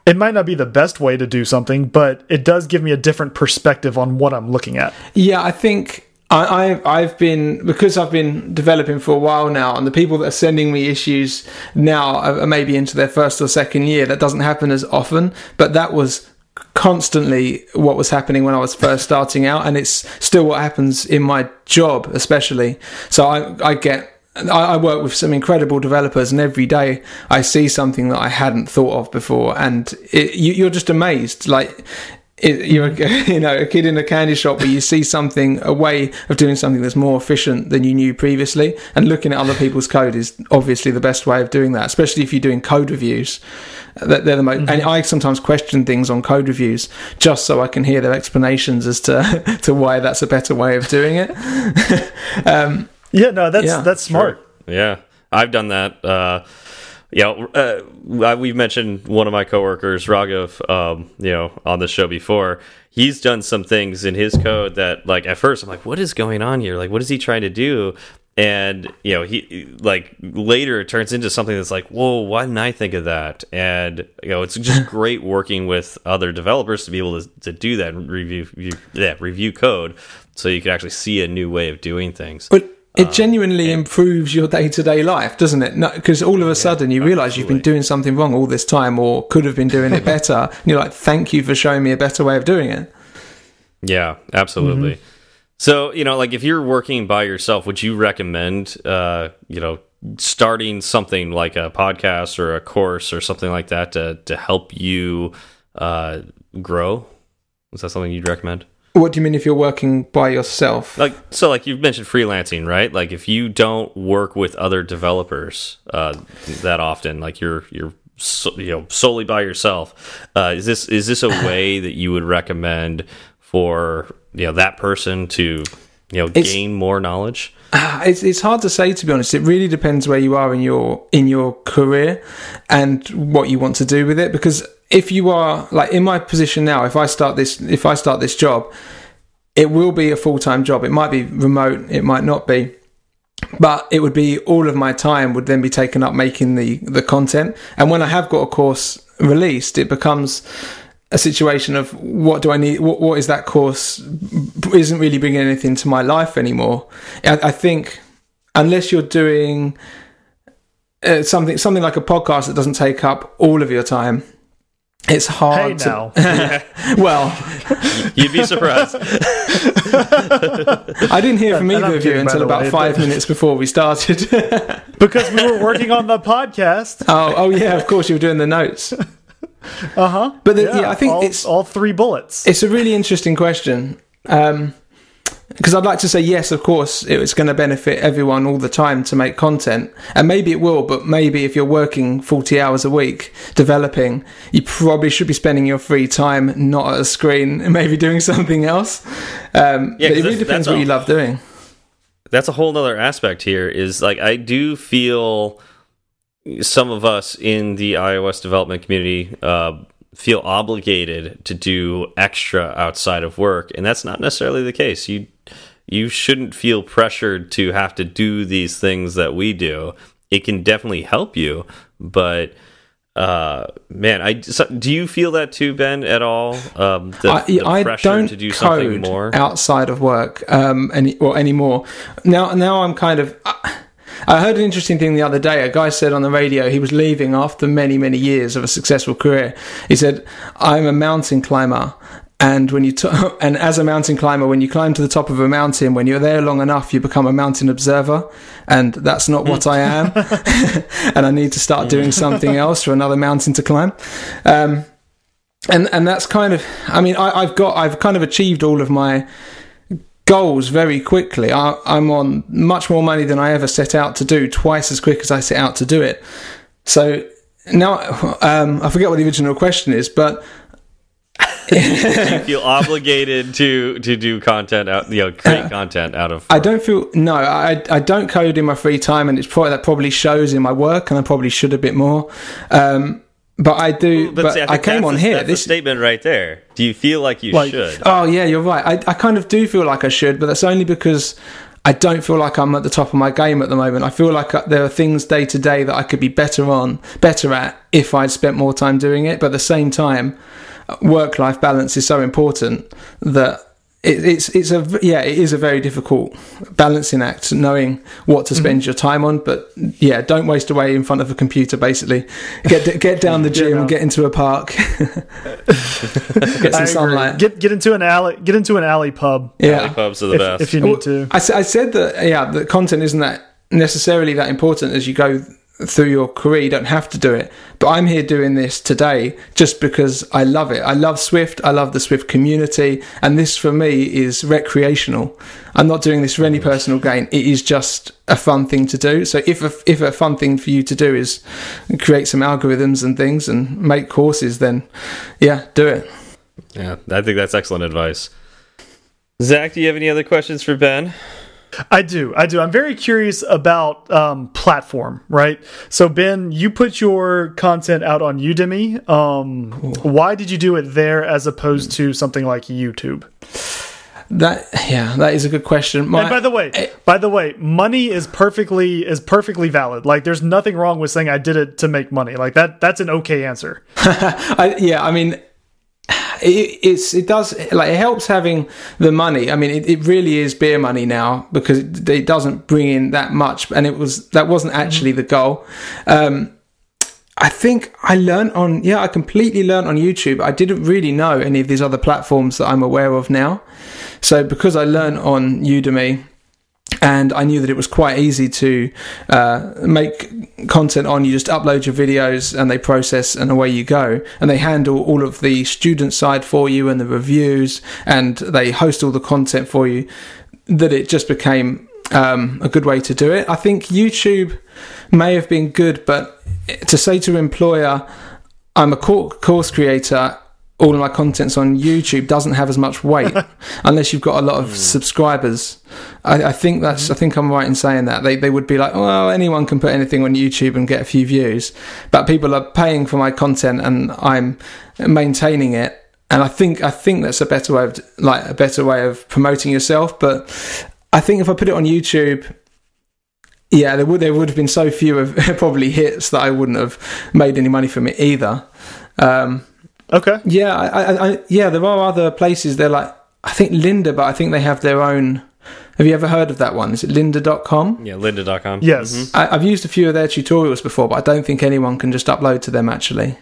it might not be the best way to do something, but it does give me a different perspective on what I'm looking at. Yeah, I think I, I've been because I've been developing for a while now, and the people that are sending me issues now are maybe into their first or second year. That doesn't happen as often, but that was constantly what was happening when I was first starting out, and it's still what happens in my job, especially. So I, I get. I work with some incredible developers, and every day I see something that I hadn't thought of before, and it, you, you're just amazed. Like you're [laughs] you know a kid in a candy shop where you see something a way of doing something that's more efficient than you knew previously. And looking at other people's code is obviously the best way of doing that especially if you're doing code reviews. That they're the most mm-hmm. and i sometimes question things on code reviews just so i can hear their explanations as to [laughs] to why that's a better way of doing it. [laughs] Um, yeah no that's yeah, that's smart. Sure. yeah. I've done that uh, yeah, uh, we've mentioned one of my coworkers, Raghav, um, you know, on the show before. He's done some things in his code that, like, at first I'm like, what is going on here? Like, what is he trying to do? And you know, he like later it turns into something that's like, whoa, why didn't I think of that? And you know, it's just [laughs] great working with other developers to be able to, to do that and review, review, yeah, review code, so you can actually see a new way of doing things. But it um, genuinely improves your day to day life, doesn't it? Because all of a sudden you realise you've been doing something wrong all this time, or could have been doing it [laughs] better. and you're like, "Thank you for showing me a better way of doing it." Yeah, absolutely. Mm -hmm. So you know, like if you're working by yourself, would you recommend, uh, you know, starting something like a podcast or a course or something like that to to help you uh, grow? Is that something you'd recommend? What do you mean if you're working by yourself? Like so, like you've mentioned freelancing, right? Like if you don't work with other developers uh, that often, like you're you're so, you know solely by yourself. Uh, is this is this a [laughs] way that you would recommend for you know that person to you know it's, gain more knowledge? Uh, it's it's hard to say to be honest. It really depends where you are in your in your career and what you want to do with it because if you are like in my position now, if I start this, if I start this job, it will be a full time job. It might be remote, it might not be, but it would be all of my time would then be taken up making the the content. And when I have got a course released, it becomes a situation of what do I need? What, what is that course? Isn't really bringing anything to my life anymore. I, I think unless you're doing uh, something something like a podcast that doesn't take up all of your time it's hard hey now. [laughs] to. well, you'd be surprised. [laughs] I didn't hear from either of you until about way, five [laughs] minutes before we started. because we were working on the podcast. Oh, oh yeah, of course you were doing the notes. Uh huh. But the, yeah, yeah, I think all, it's all three bullets. It's a really interesting question. Um, because I'd like to say yes, of course, it's going to benefit everyone all the time to make content, and maybe it will. But maybe if you're working forty hours a week developing, you probably should be spending your free time not at a screen and [laughs] maybe doing something else. Um, Yeah, it really depends what all. you love doing. that's a whole other aspect here is like i do feel some of us in the ios development community uh, feel obligated to do extra outside of work and that's not necessarily the case you you shouldn't feel pressured to have to do these things that we do it can definitely help you but uh man i so, do you feel that too ben at all um the, I, the I pressure don't to do something more outside of work um, any or anymore. Now, now I'm kind of. I heard an interesting thing the other day. A guy said on the radio he was leaving after many, many years of a successful career. He said, "I'm a mountain climber." And when you t- [laughs] and as a mountain climber, when you climb to the top of a mountain, when you're there long enough, you become a mountain observer, and that's not what I am. [laughs] and I need to start doing something [laughs] else for another mountain to climb. Um, and and that's kind of i mean I, i've got i've kind of achieved all of my goals very quickly I, i'm on much more money than i ever set out to do twice as quick as i set out to do it so now um, i forget what the original question is but do you feel obligated to to do content out you know create content out of I don't feel no. I I don't code in my free time, and it's probably that probably shows in my work, and I probably should a bit more. Um, but I do. But, see, I, think came on the- here. That's the This statement right there. Do you feel like you Like- should? Oh yeah, you're right. I, I kind of do feel like I should, but that's only because I don't feel like I'm at the top of my game at the moment. I feel like uh, there are things day to day that I could be better on, better at if I'd spent more time doing it. But at the same time, work life balance is so important that. It, it's it's a yeah it is a very difficult balancing act knowing what to mm-hmm. spend your time on but yeah don't waste away in front of a computer basically get get down the [laughs] gym no. get into a park [laughs] get some sunlight Get get into an alley. Get into an alley pub yeah Alley pubs are the if, best. if you need to. I, s- I said that yeah, the content isn't that necessarily that important as you go through your career. You don't have to do it, but I'm here doing this today just because I love it. I love Swift. I love the Swift community, and this for me is recreational. I'm not doing this for any personal gain. It is just a fun thing to do. So if a, if a fun thing for you to do is create some algorithms and things and make courses, then yeah, do it. yeah, I think that's excellent advice. Zach, do you have any other questions for Ben? I do. I do. I'm very curious about um, platform, right? So, Ben, you put your content out on Udemy. Um, why did you do it there as opposed to something like YouTube? That yeah, that is a good question. My, and by the way, by the way, money is perfectly is perfectly valid. Like, there's nothing wrong with saying I did it to make money. Like that. That's an okay answer. [laughs] I, yeah, I mean, it, it's it does like it helps having the money. I mean, it, it really is beer money now because it, it doesn't bring in that much, and it was that wasn't actually the goal. Um, I think I learned on yeah, I completely learned on YouTube. I didn't really know any of these other platforms that I'm aware of now. So because I learned on Udemy and I knew that it was quite easy to uh, make content on. You just upload your videos and they process, and away you go. And they handle all of the student side for you and the reviews, and they host all the content for you. That it just became um, a good way to do it. I think YouTube may have been good, but to say to an employer, I'm a course creator. All of my content's on YouTube doesn't have as much weight [laughs] unless you've got a lot of subscribers. I, I think that's. I think I'm right in saying that they they would be like, well, anyone can put anything on YouTube and get a few views, but people are paying for my content and I'm maintaining it. And I think I think that's a better way of like a better way of promoting yourself. But I think if I put it on YouTube, yeah, there would there would have been so few of [laughs] probably hits that I wouldn't have made any money from it either. Um, Okay. yeah, I, I, I, yeah, there are other places. They're like I think Lynda, but I think they have their own. Have you ever heard of that one? Is it lynda.com? Yeah, lynda.com. Yes. I, I've used a few of their tutorials before, but I don't think anyone can just upload to them actually.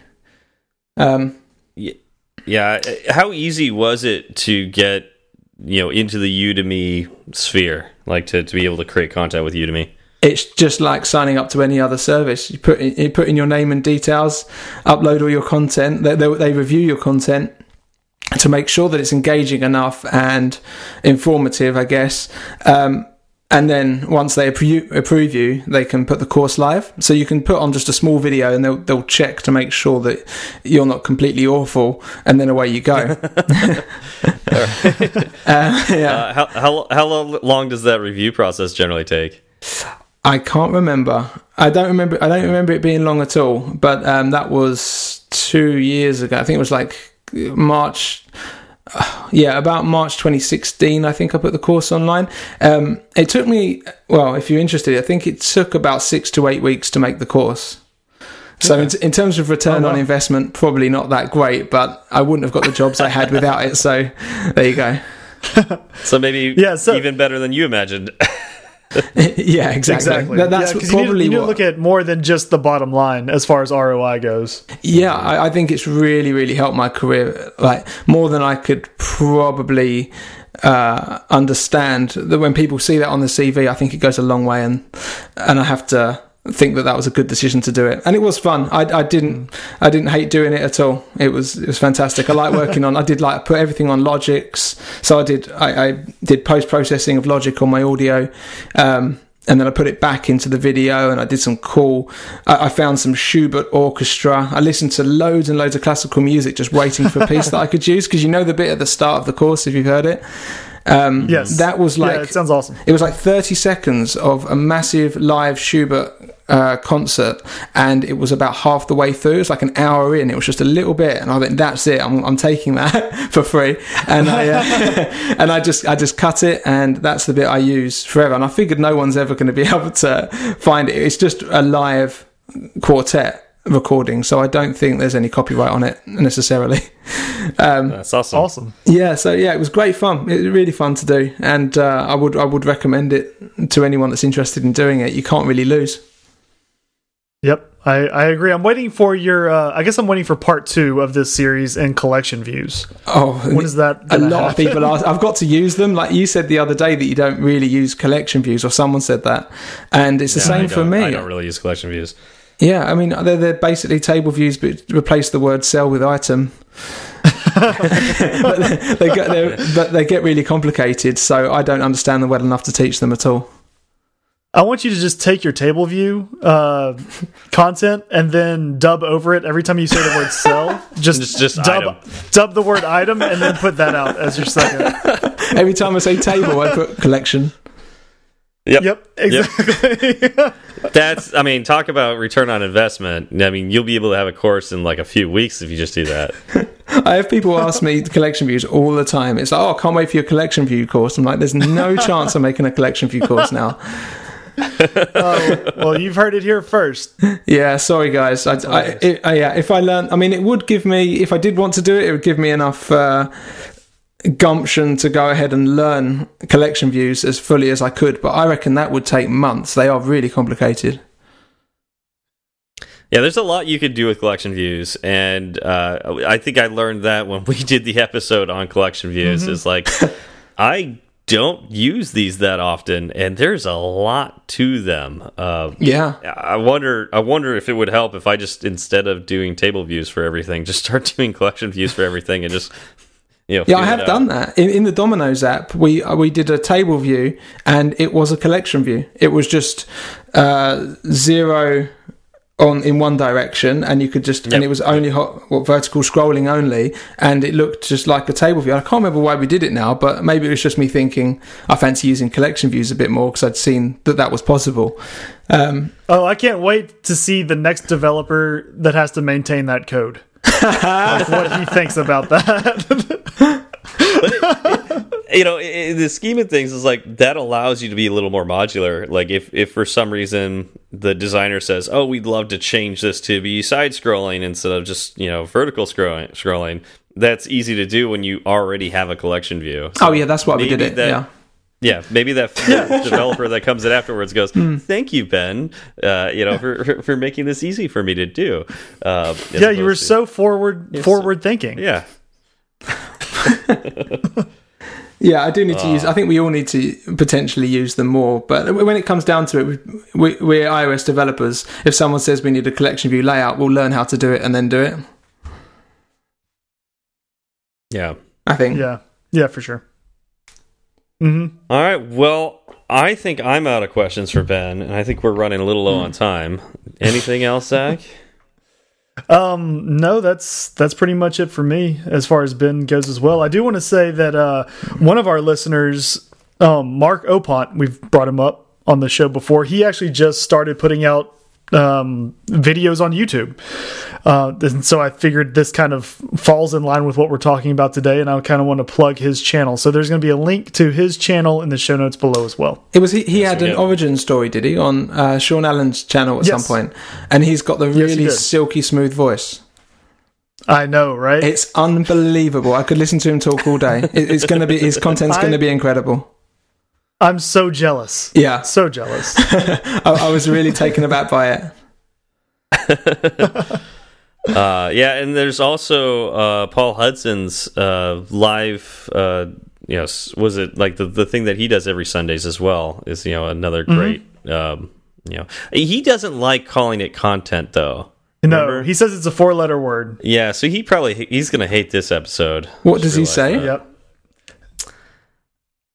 Um, Yeah, uh, how easy was it to get you know into the Udemy sphere, like to, to be able to create content with Udemy? It's just like signing up to any other service. You put in, you put in your name and details, upload all your content. They, they, they review your content, to make sure that it's engaging enough and informative, I guess. Um, and then once they appro- approve you, they can put the course live. So you can put on just a small video, and they'll they'll check to make sure that you're not completely awful, and then away you go. [laughs] [laughs] uh, yeah. Uh, how, how how long does that review process generally take? I can't remember. I don't remember. I don't remember it being long at all. But um, that was two years ago. I think it was like March. Uh, yeah, about March 2016, I think I put the course online. Um, it took me, well, if you're interested, I think it took about six to eight weeks to make the course. So, in, in, terms of return oh, wow. on investment, probably not that great, but I wouldn't have got the jobs I had without it. So, there you go. [laughs] so, maybe yeah, so, even better than you imagined. [laughs] [laughs] yeah, exactly. exactly. That, that's yeah, probably you need, you need to look at more than just the bottom line as far as ROI goes. Yeah, I, I, think it's really, really helped my career, like more than I could probably uh, understand. That when people see that on the CV, I think it goes a long way, and and I have to think that that was a good decision to do it, and it was fun. I, I didn't I didn't hate doing it at all. It was it was fantastic. I like working on. I did like put everything on Logic's. So I did I, I did post processing of Logic on my audio. Um, and then I put it back into the video and I did some cool. I, I, found some Schubert orchestra. I listened to loads and loads of classical music just waiting for a piece that I could use because you know the bit at the start of the course if you've heard it. Um, yes, that was like yeah, it sounds awesome. It was like thirty seconds of a massive live Schubert uh, concert, and it was about half the way through. It was like an hour in. It was just a little bit, and I went, "That's it. I'm, I'm taking that [laughs] for free." And I uh, [laughs] and I just I just cut it, and that's the bit I use forever. And I figured no one's ever going to be [laughs] able to find it. It's just a live quartet recording, so I don't think there's any copyright on it necessarily. Um, That's awesome. Awesome. Yeah, so yeah, it was great fun. It was really fun to do, and uh, I would I would recommend it to anyone that's interested in doing it. You can't really lose. Yep, I, I agree. I'm waiting for your. Uh, I guess I'm waiting for part two of this series and collection views. Oh, when is that? A lot happen? of people ask. I've got to use them. Like you said the other day that you don't really use collection views, or someone said that, and it's the yeah, same for me. I don't really use collection views. Yeah, I mean they're, they're basically table views, but replace the word "cell" with "item." [laughs] but they get but they get really complicated, so I don't understand them well enough to teach them at all. I want you to just take your table view uh, content and then dub over it every time you say the word "cell." [laughs] Just, just, just dub, item. dub the word "item" and then put that out as your second. [laughs] Every time I say table, I put collection. Yep. Yep. Exactly. Yep. [laughs] That's. I mean, talk about return on investment. I mean, you'll be able to have a course in like a few weeks if you just do that. I have people ask me collection views all the time. It's like, oh, I can't wait for your collection view course. I'm like, there's no chance I'm making a collection view course now. Oh, well, you've heard it here first. Yeah, sorry guys. I, I, it, I, yeah, if I learn, I mean, it would give me, if I did want to do it, it would give me enough uh, gumption to go ahead and learn collection views as fully as I could, but I reckon that would take months. They are really complicated. Yeah, there's a lot you could do with collection views, and uh, I think I learned that when we did the episode on collection views. Mm -hmm. Is like I don't use these that often, and there's a lot to them. Uh, yeah, I wonder. I wonder if it would help if I just instead of doing table views for everything, just start [laughs] doing collection views for everything, and just you know, yeah, I have done that in, in the Domino's app. We uh, we did a table view, and it was a collection view. It was just uh, zero on in one direction, and you could just yep. and it was only hot, what, vertical scrolling only, and it looked just like a table view. I can't remember why we did it now, but maybe it was just me thinking I fancy using collection views a bit more because I'd seen that that was possible. Um, oh, I can't wait to see the next developer that has to maintain that code [laughs] like what he thinks about that. [laughs] [laughs] it, you know, in the scheme of things, is like that allows you to be a little more modular. Like if if for some reason the designer says, "Oh, we'd love to change this to be side scrolling instead of just you know vertical scrolling," scrolling that's easy to do when you already have a collection view. So oh yeah, that's why we did it. That, yeah. Yeah, maybe that [laughs] developer that comes in afterwards goes, mm. "Thank you, Ben, uh, you know, for for making this easy for me to do." Uh, yeah, you were to, so forward yes, forward thinking. Yeah. [laughs] [laughs] yeah, I do need to use. I think we all need to potentially use them more. But when it comes down to it, we, we're iOS developers. If someone says we need a collection view layout, we'll learn how to do it and then do it. Yeah. I think. Yeah, yeah, for sure. hmm All right. Well, I think I'm out of questions for Ben, and I think we're running a little low on time. Anything else, Zach? [laughs] Um, no, that's that's pretty much it for me as far as Ben goes as well. I do want to say that uh, one of our listeners, um, Mark Opont, we've brought him up on the show before. He actually just started putting out um, videos on YouTube, uh, and so I figured this kind of falls in line with what we're talking about today, and I kind of want to plug his channel. So there's going to be a link to his channel in the show notes below as well. It was he, he had an did. origin story, did he, on uh, Sean Allen's channel at Yes. some point, and he's got the really did. silky smooth voice. I know, right? It's unbelievable. I could listen to him talk all day. It, it's going to be his [laughs] content's going to be incredible. I'm so jealous. Yeah, So jealous. [laughs] I, I was really taken aback by it. [laughs] Uh, yeah, and there's also uh, Paul Hudson's uh, live. Uh, you know, was it like the the thing that he does every Sundays as well? Is you know another great. Um, you know, he doesn't like calling it content though. No, Remember? he says it's a four letter word. Yeah, so he probably he's gonna hate this episode. What does he say? that. Yep.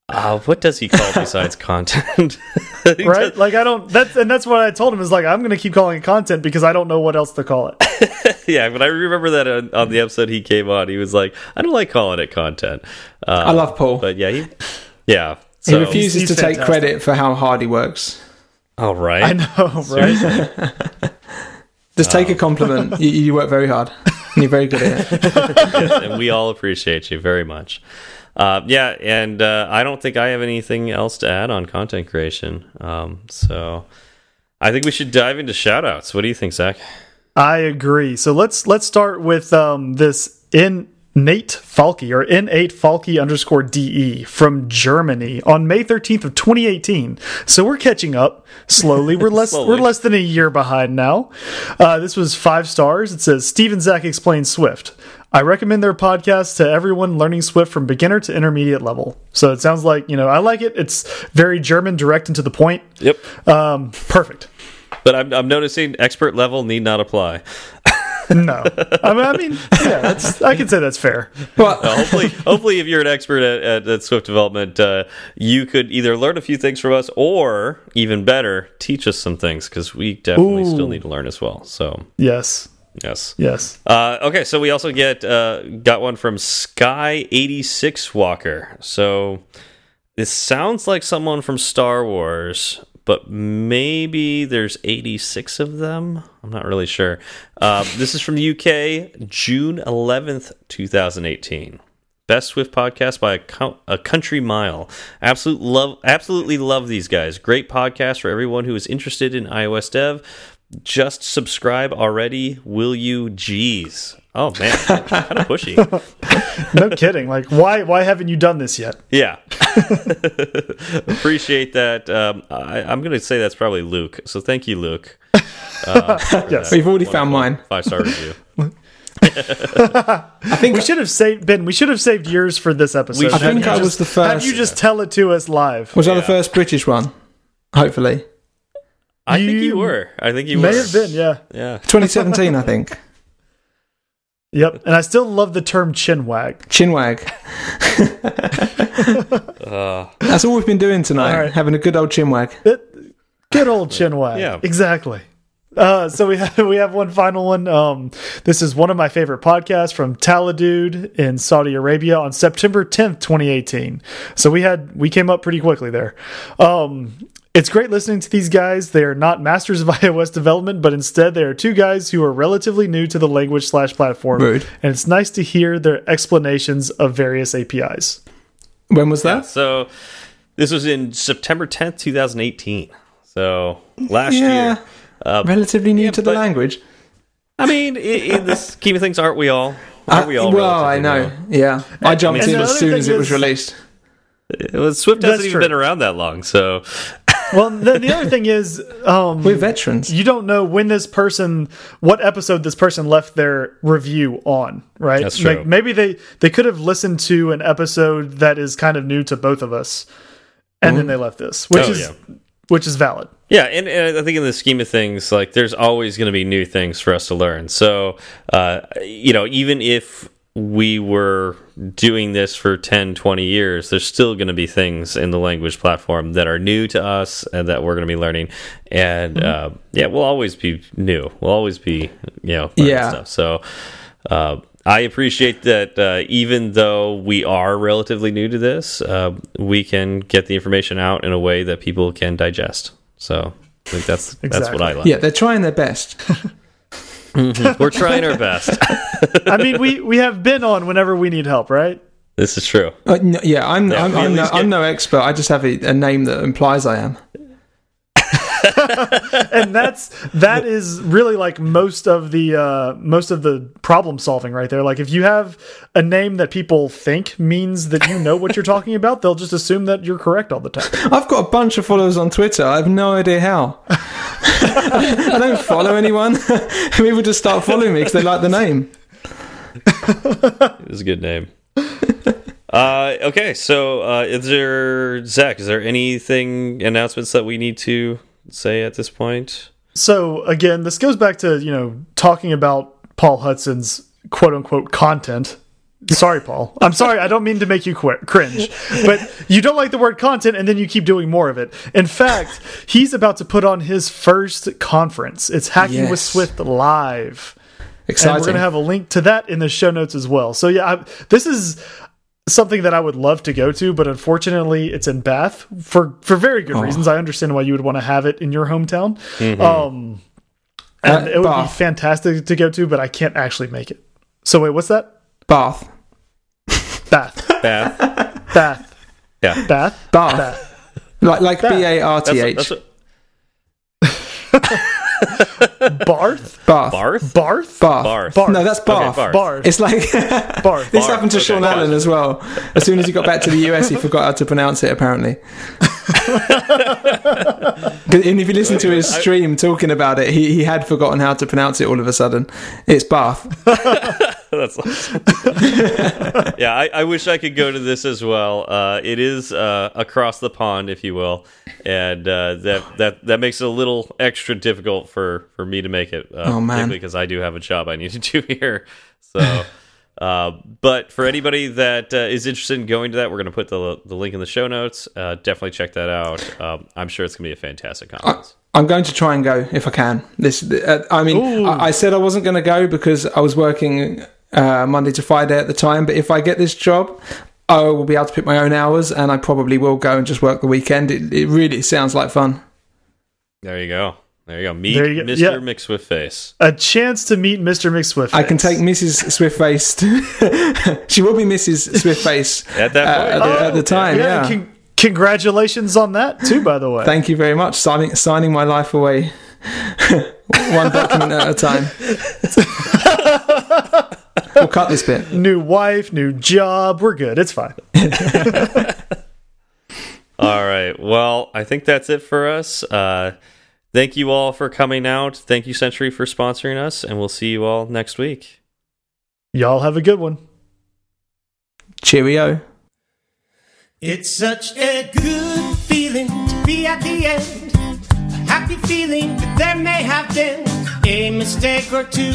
Uh, what does he call besides [laughs] content? [laughs] Right? Like I don't. That's and that's what I told him is like I'm going to keep calling it content because I don't know what else to call it. [laughs] yeah, but I remember that on, on the episode he came on. He was like, "I don't like calling it content." Uh, I love Paul. but yeah, he, yeah. He refuses he's to take credit for how hard he works. all right. I know, right? Just take a compliment. you, you work very hard. And you're very good at it. Yes, and we all appreciate you very much. Uh, yeah, and uh, I don't think I have anything else to add on content creation. Um, so I think we should dive into shoutouts. What do you think, Zach? I agree. So let's let's start with um, this in Nate Falke or N8 Falke underscore DE from Germany on May 13th of 2018. So we're catching up slowly. We're [laughs] less Slowly. we're less than a year behind now. Uh, this was five stars. It says Steven Zach explains Swift. I recommend their podcast to everyone learning Swift from beginner to intermediate level. So it sounds like, you know, I like it. It's very German, direct and to the point. Yep. Um, perfect. But I'm, I'm noticing expert level need not apply. [laughs] No. I mean, I mean yeah, that's, I can say that's fair. Well, Uh, hopefully, [laughs] hopefully, if you're an expert at, at, at Swift development, uh, you could either learn a few things from us, or even better, teach us some things because we definitely Ooh. still need to learn as well. So, Yes. Yes. Yes. Uh, okay, so we also get uh, got one from Sky eighty six Walker. So this sounds like someone from Star Wars, but maybe there's eighty six of them. I'm not really sure. Uh, this is from the UK, June eleventh, two thousand eighteen. Best Swift podcast by a, co a country mile. Absolute love, absolutely love these guys. Great podcast for everyone who is interested in iOS dev. Just subscribe already, will you? Jeez. Oh man, [laughs] kind of pushy. No kidding. Like, why why haven't you done this yet? Yeah, [laughs] appreciate that. Um, I, I'm going to say that's probably Luke. So thank you, Luke. Uh, yes, we've already found mine. Five star review. [laughs] I think We should have saved Ben. We should have saved yours for this episode. I think I was just- the first. Have you just tell it to us live? was I the first British one? Hopefully, I think You you were. I think you May were. have been, yeah. Yeah. 2017, I think. Yep. And I still love the term chin wag. Chinwag. [laughs] Uh, That's all we've been doing tonight. All right. Having a good old chinwag. It, good old chin wag. Yeah. Exactly. Uh, so we [laughs] have we have one final one. Um, this is one of my favorite podcasts from Taladude in Saudi Arabia on September 10th, 2018. So we had we came up pretty quickly there. Um, it's great listening to these guys. They are not masters of [laughs] iOS development, but instead they are two guys who are relatively new to the language slash platform. Rude. And it's nice to hear their explanations of various APIs. When was yeah. that? So this was in September 10th, 2018. So last Yeah. year. Uh, Relatively new to the language. I mean, in, in the scheme of things, aren't we all? Aren't we all? Uh, well, I relatively know. Yeah, I jumped and in as soon as it was released. new? Well, Swift hasn't even true. been around that long, so Well, the, the other thing is, um, We're veterans. you don't know when this person what episode this person left their review on right That's true. like maybe they they could have listened to an episode that is kind of new to both of us and then they left this which Oh, is yeah. which is valid Yeah, and, and I think in the scheme of things, like there's always going to be new things for us to learn. So, uh, you know, even if we were doing this for 10, 20 years, there's still going to be things in the language platform that are new to us and that we're going to be learning. And Mm-hmm. uh, yeah, we'll always be new. We'll always be, you know, Yeah. stuff. So uh, I appreciate that uh, even though we are relatively new to this, uh, we can get the information out in a way that people can digest. So I think that's that's what I like. Yeah, they're trying their best. [laughs] We're trying our best. I mean, we we have been on whenever we need help, right? this is true. Uh, no, yeah, I'm Yeah, I'm, I'm, no, least I'm no expert. I just have a, a name that implies I am. [laughs] and that's that is really like most of the uh most of the problem solving right there like if you have a name that people think means that you know what you're talking about they'll just assume that you're correct all the time I've got a bunch of followers on Twitter. I have no idea how. I don't follow anyone. [laughs] People just start following me because they like the name. It was a good name. uh, okay, so uh, is there Zach? Is there anything announcements that we need to say at this point? so again this goes back to you know talking about paul hudson's quote unquote content sorry paul i'm sorry i don't mean to make you cringe but you don't like the word content and then you keep doing more of it in fact he's about to put on his first conference it's hacking with swift live and Exciting. we're going to have a link to that in the show notes as well. So yeah, I, this is something that I would love to go to, but unfortunately, it's in Bath for for very Oh. good reasons. I understand why you would want to have it in your hometown. Um, and Uh, it would be fantastic to go to, but I can't actually make it. So wait, what's that? Bath. Bath, [laughs] Bath. Bath, Yeah. Bath, Bath. Bath. Like like Bath. B A R That's T what, H. that's what, [laughs] Barth, Bath. Barth? Bath. Barth, Barth. Barth. No, that's Okay, Bath. Barth. Barth, It's like Barth. [laughs] this Barth. happened to Okay, Sean Barth. Allen as well. As soon as he got back to the US, he forgot how to pronounce it. Apparently. and if you listen to his stream talking about it, he, he had forgotten how to pronounce it all of a sudden. It's Bath. [laughs] That's awesome. yeah, I, I wish I could go to this as well. Uh, it is uh, across the pond, if you will, and uh, that that that makes it a little extra difficult for for me to make it. Uh, Oh, man. because I do have a job I need to do [laughs] here. So, uh, but for anybody that uh, is interested in going to that, we're going to put the the link in the show notes. Uh, definitely check that out. Um, I'm sure it's going to be a fantastic conference. I'm going to try and go if I can. This, uh, I mean, I, I said I wasn't going to go because I was working uh, Monday to Friday at the time. But if I get this job, I will be able to pick my own hours, and I probably will go and just work the weekend. It, it really sounds like fun. there you go. There you go. Meet you go. Mr. Yeah. McSwiftface. A chance to meet Mr. McSwift. I can take Mrs. Swiftface. To, [laughs] she will be Mrs. Swiftface [laughs] At that uh, at, the, at the time. Yeah. con- congratulations on that too, by the way. Thank you very much. Signing signing my life away, [laughs] one document at a time. We'll cut this bit. [laughs] new wife, new job. We're good. It's fine. [laughs] All right. Well, I think that's it for us. Uh, thank you all for coming out. Thank you, Sentry, for sponsoring us, and we'll see you all next week. Y'all have a good one. Cheerio. It's such a good feeling to be at the end. A happy feeling that there may have been a mistake or two.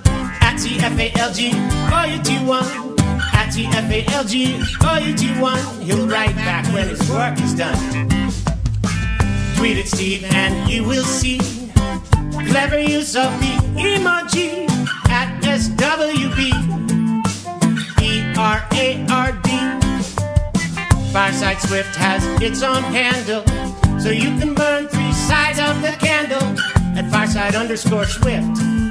TFALG, or you do one. At TFALG, or you do one. He'll write back when his work is done. Tweet at Steve and you will see clever use of the emoji at SWB. E R A R D. Fireside Swift has its own handle, so you can burn three sides of the candle at Fireside underscore Swift.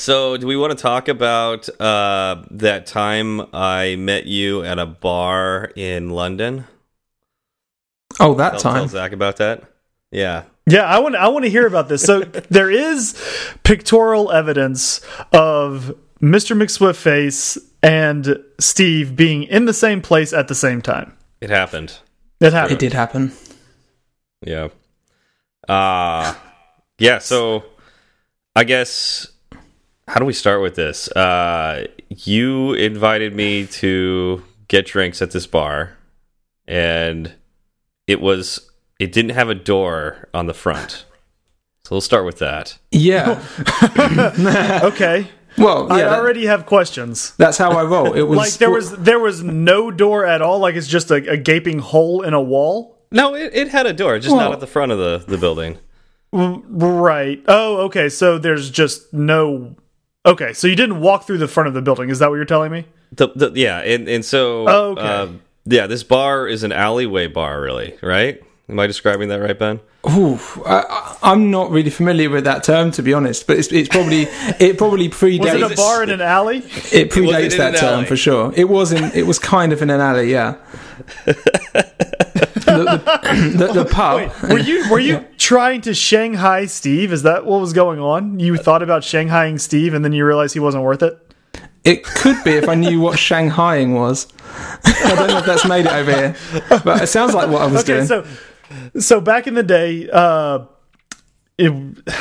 So, do we want to talk about uh, that time I met you at a bar in London? Oh, that Tell, tell time. Zach about that. Yeah. Yeah, I want I want to hear about this. So [laughs] there is pictorial evidence of Mr. McSwiftface and Steve being in the same place at the same time. It happened. It happened. It did happen. Yeah. Uh yeah, so I guess how do we start with this? Uh you invited me to get drinks at this bar and it was it didn't have a door on the front. So we'll start with that. Yeah. [laughs] Okay. Well, I that- already have questions. that's how I roll. It [laughs] was Like there was there was no door at all. Like it's just a, a gaping hole in a wall. No, it, it had a door, just Well- not at the front of the, the building. Right. Oh, okay. So there's just no. Okay, so you didn't walk through the front of the building. Is that what you're telling me? The, the yeah, and and so Oh, okay. uh, yeah, this bar is an alleyway bar, really, right? Am I describing that right, Ben? Ooh, I, I- I'm not really familiar with that term to be honest, but it's, it's probably [laughs] it probably predates Was it a bar in an alley? It [laughs] predates it that term alley? for sure. It was in it was kind of in an alley, yeah. [laughs] the, the, the, the pub. Were you were you trying to Shanghai Steve? Is that what was going on? You thought about Shanghaiing Steve, and then you realized he wasn't worth it. It could be if I knew what Shanghaiing was. [laughs] I don't know if that's made it over here, but it sounds like what I was Okay, doing. so so back in the day, uh, it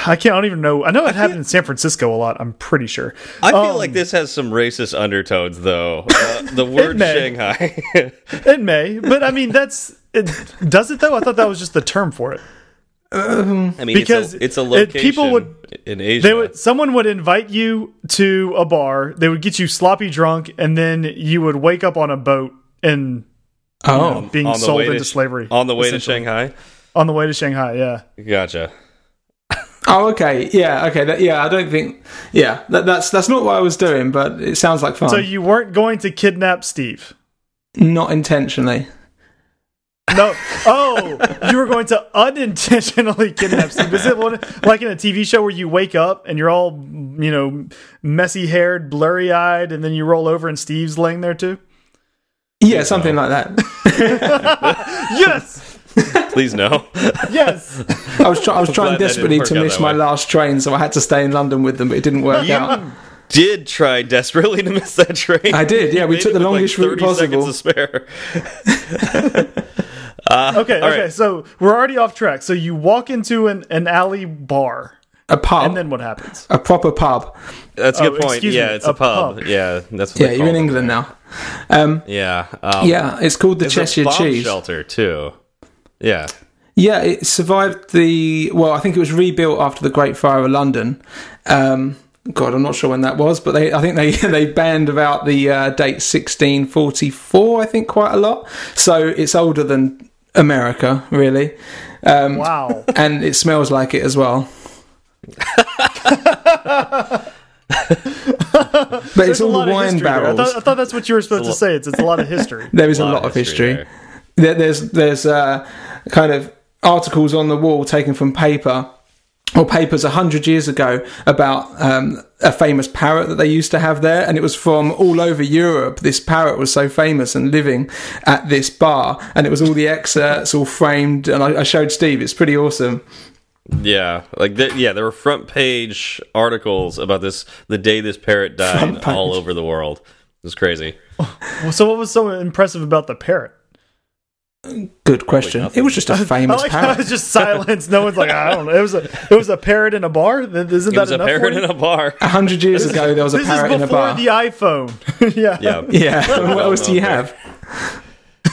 I can't I don't even know. I know it happened in San Francisco a lot. I'm pretty sure. I feel Um, like this has some racist undertones, though. Uh, the [laughs] word may. Shanghai. [laughs] It may, but I mean that's it. Does it though? I thought that was just the term for it. I mean, Because it's a, it's a it- location people would- in Asia. They would someone would invite you to a bar. They would get you sloppy drunk, and then you would wake up on a boat and you oh. know, oh, being sold into to, slavery on the way to. Shanghai. On the way to Shanghai, yeah. Gotcha. oh, okay, yeah, okay, that, yeah. I don't think, yeah, that, that's that's not what I was doing, but it sounds like fun. So you weren't going to kidnap Steve. not intentionally. No. Oh, you were going to unintentionally kidnap Steve. Is it one, like in a TV show where you wake up and you're all, you know, messy haired, blurry eyed, and then you roll over and Steve's laying there too? Yeah, something like that. [laughs] Yes. Please no. Yes. I was, try- I was trying desperately to miss my way. last train, so I had to stay in London with them, but it didn't work out. Did try desperately to miss that train. I did, yeah, we took the with, like, longest route 30 seconds possible. to spare. [laughs] Okay. Okay. right. So we're already off track. So you walk into an, an alley bar, A pub, and then what happens? a proper pub. That's a Oh, good point. Yeah, me, it's a, a pub. pub. Yeah, that's what Yeah, you're in. England now. Um, Yeah. Um, yeah, it's called the There's Cheshire a bomb Cheese. shelter too. Yeah. Yeah, it survived the. Well, I think it was rebuilt after the Great Fire of London. Um, God, I'm not sure when that was, but they, I think they [laughs] they banned about the uh, date 1644. I think quite a lot. So it's older than America, really, um, Wow. and it smells like it as well. [laughs] but it's There's a all the wine history there. I barrels. thought, I thought that's what you were supposed to say. It's it's a lot of history. [laughs] There is a lot, of history. there. There, there's there's uh, kind of articles on the wall taken from paper or papers a hundred years ago about um, a famous parrot that they used to have there, and it was from all over Europe. This parrot was so famous and living at this bar, and it was all the excerpts all framed, and I, I showed Steve. It's pretty awesome. Yeah, like the, yeah, there were front page articles about this the day this parrot died all over the world. It was crazy. [laughs] so what was so impressive about the parrot? Good question. It was just a [laughs] famous like how parrot. it's just silence. No one's like, I don't know. It was a it was a parrot in a bar. Isn't It that was a parrot for in a bar. A hundred years ago, there was a parrot is in a before bar. the iPhone. [laughs] yeah. Yeah, [laughs] yeah. what else do you have?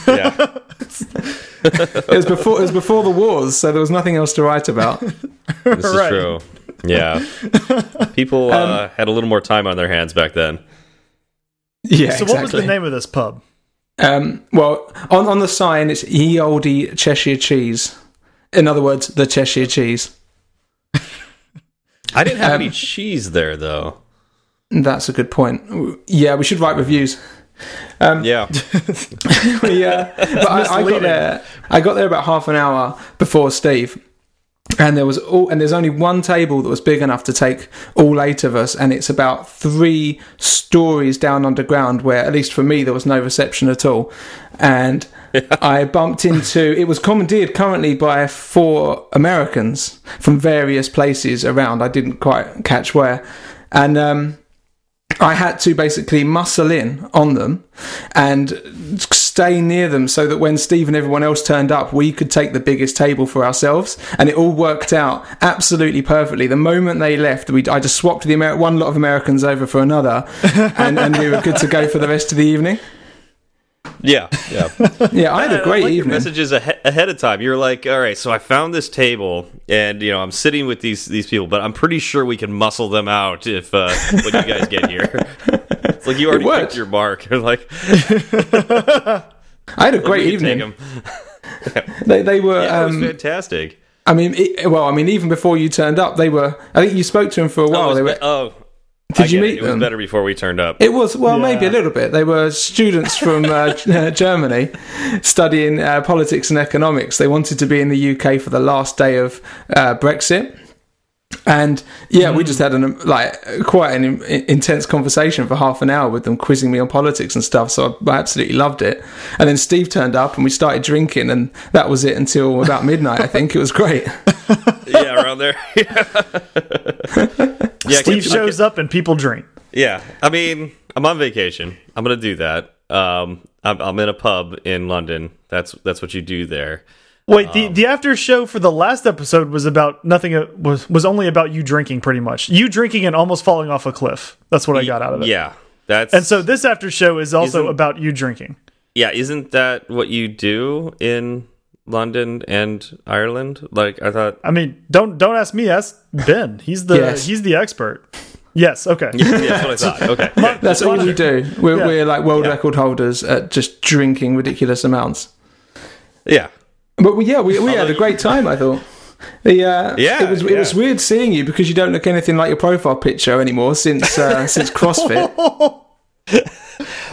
yeah. It was before. It was before the wars, so there was nothing else to write about. This Right. is true. Yeah, people Um, uh, had a little more time on their hands back then. Yeah. So what was the name of this pub? Um, well, on on the sign it's ye olde Cheshire cheese. In other words, the Cheshire cheese. [laughs] I didn't have Um, any cheese there though. That's a good point. Yeah, we should write reviews. Um, Yeah, [laughs] yeah, [laughs] but I, I got there. I got there about half an hour before Steve, and there was all and there's only one table that was big enough to take all eight of us and it's about three stories down underground where at least for me there was no reception at all. And [laughs] i bumped into it was commandeered currently by four americans from various places around. I didn't quite catch where. And um I had to basically muscle in on them and stay near them so that when Steve and everyone else turned up, we could take the biggest table for ourselves. And it all worked out absolutely perfectly. The moment they left, we I just swapped the Amer- one lot of Americans over for another, [laughs] and, and we were good to go for the rest of the evening. Yeah, yeah. [laughs] Yeah, I had a I great like your evening. messages ahe- ahead of time. You're like, all right, so I found this table, and you know, I'm sitting with these these people, but I'm pretty sure we can muscle them out if uh, when you guys get here. [laughs] it's like you already worked. picked your mark. [laughs] You're like, [laughs] I had a [laughs] great we can take evening. 'em. They, they were. Yeah, it was um, fantastic. I mean, it, well, I mean, even before you turned up, they were. I think you spoke to them for a Oh, while. it was they were. be- oh, Did I you meet it. It them? was better before we turned up. It was well, Yeah. maybe a little bit. They were students from uh, uh, Germany studying uh, politics and economics. They wanted to be in the UK for the last day of uh, Brexit, and yeah, we just had an like quite an intense conversation for half an hour with them, quizzing me on politics and stuff. So I absolutely loved it. And then Steve turned up, and we started drinking, and that was it until about midnight. I think it was great. [laughs] yeah, around there. [laughs] yeah, Steve shows up and people drink. Yeah, I mean, I'm on vacation. I'm gonna do that. Um, I'm, I'm in a pub in London. That's that's what you do there. Wait, the, the after show for the last episode was about nothing. uh, Was was only about you drinking, pretty much. You drinking and almost falling off a cliff. That's what I got out of it. Yeah, that's And so this after show is also about you drinking. yeah. Isn't that what you do in London and Ireland? Like I thought. I mean, don't don't ask me. Ask Ben. He's the Yes. he's the expert. Yes. Okay. Yeah, that's what I thought. [laughs] Okay. That's all we do. We're, Yeah. we're like world record holders at just drinking ridiculous amounts. Yeah. But we, yeah, we, we had a great time. I thought. The, uh, Yeah, it was it was weird seeing you because you don't look anything like your profile picture anymore since uh, [laughs] since CrossFit.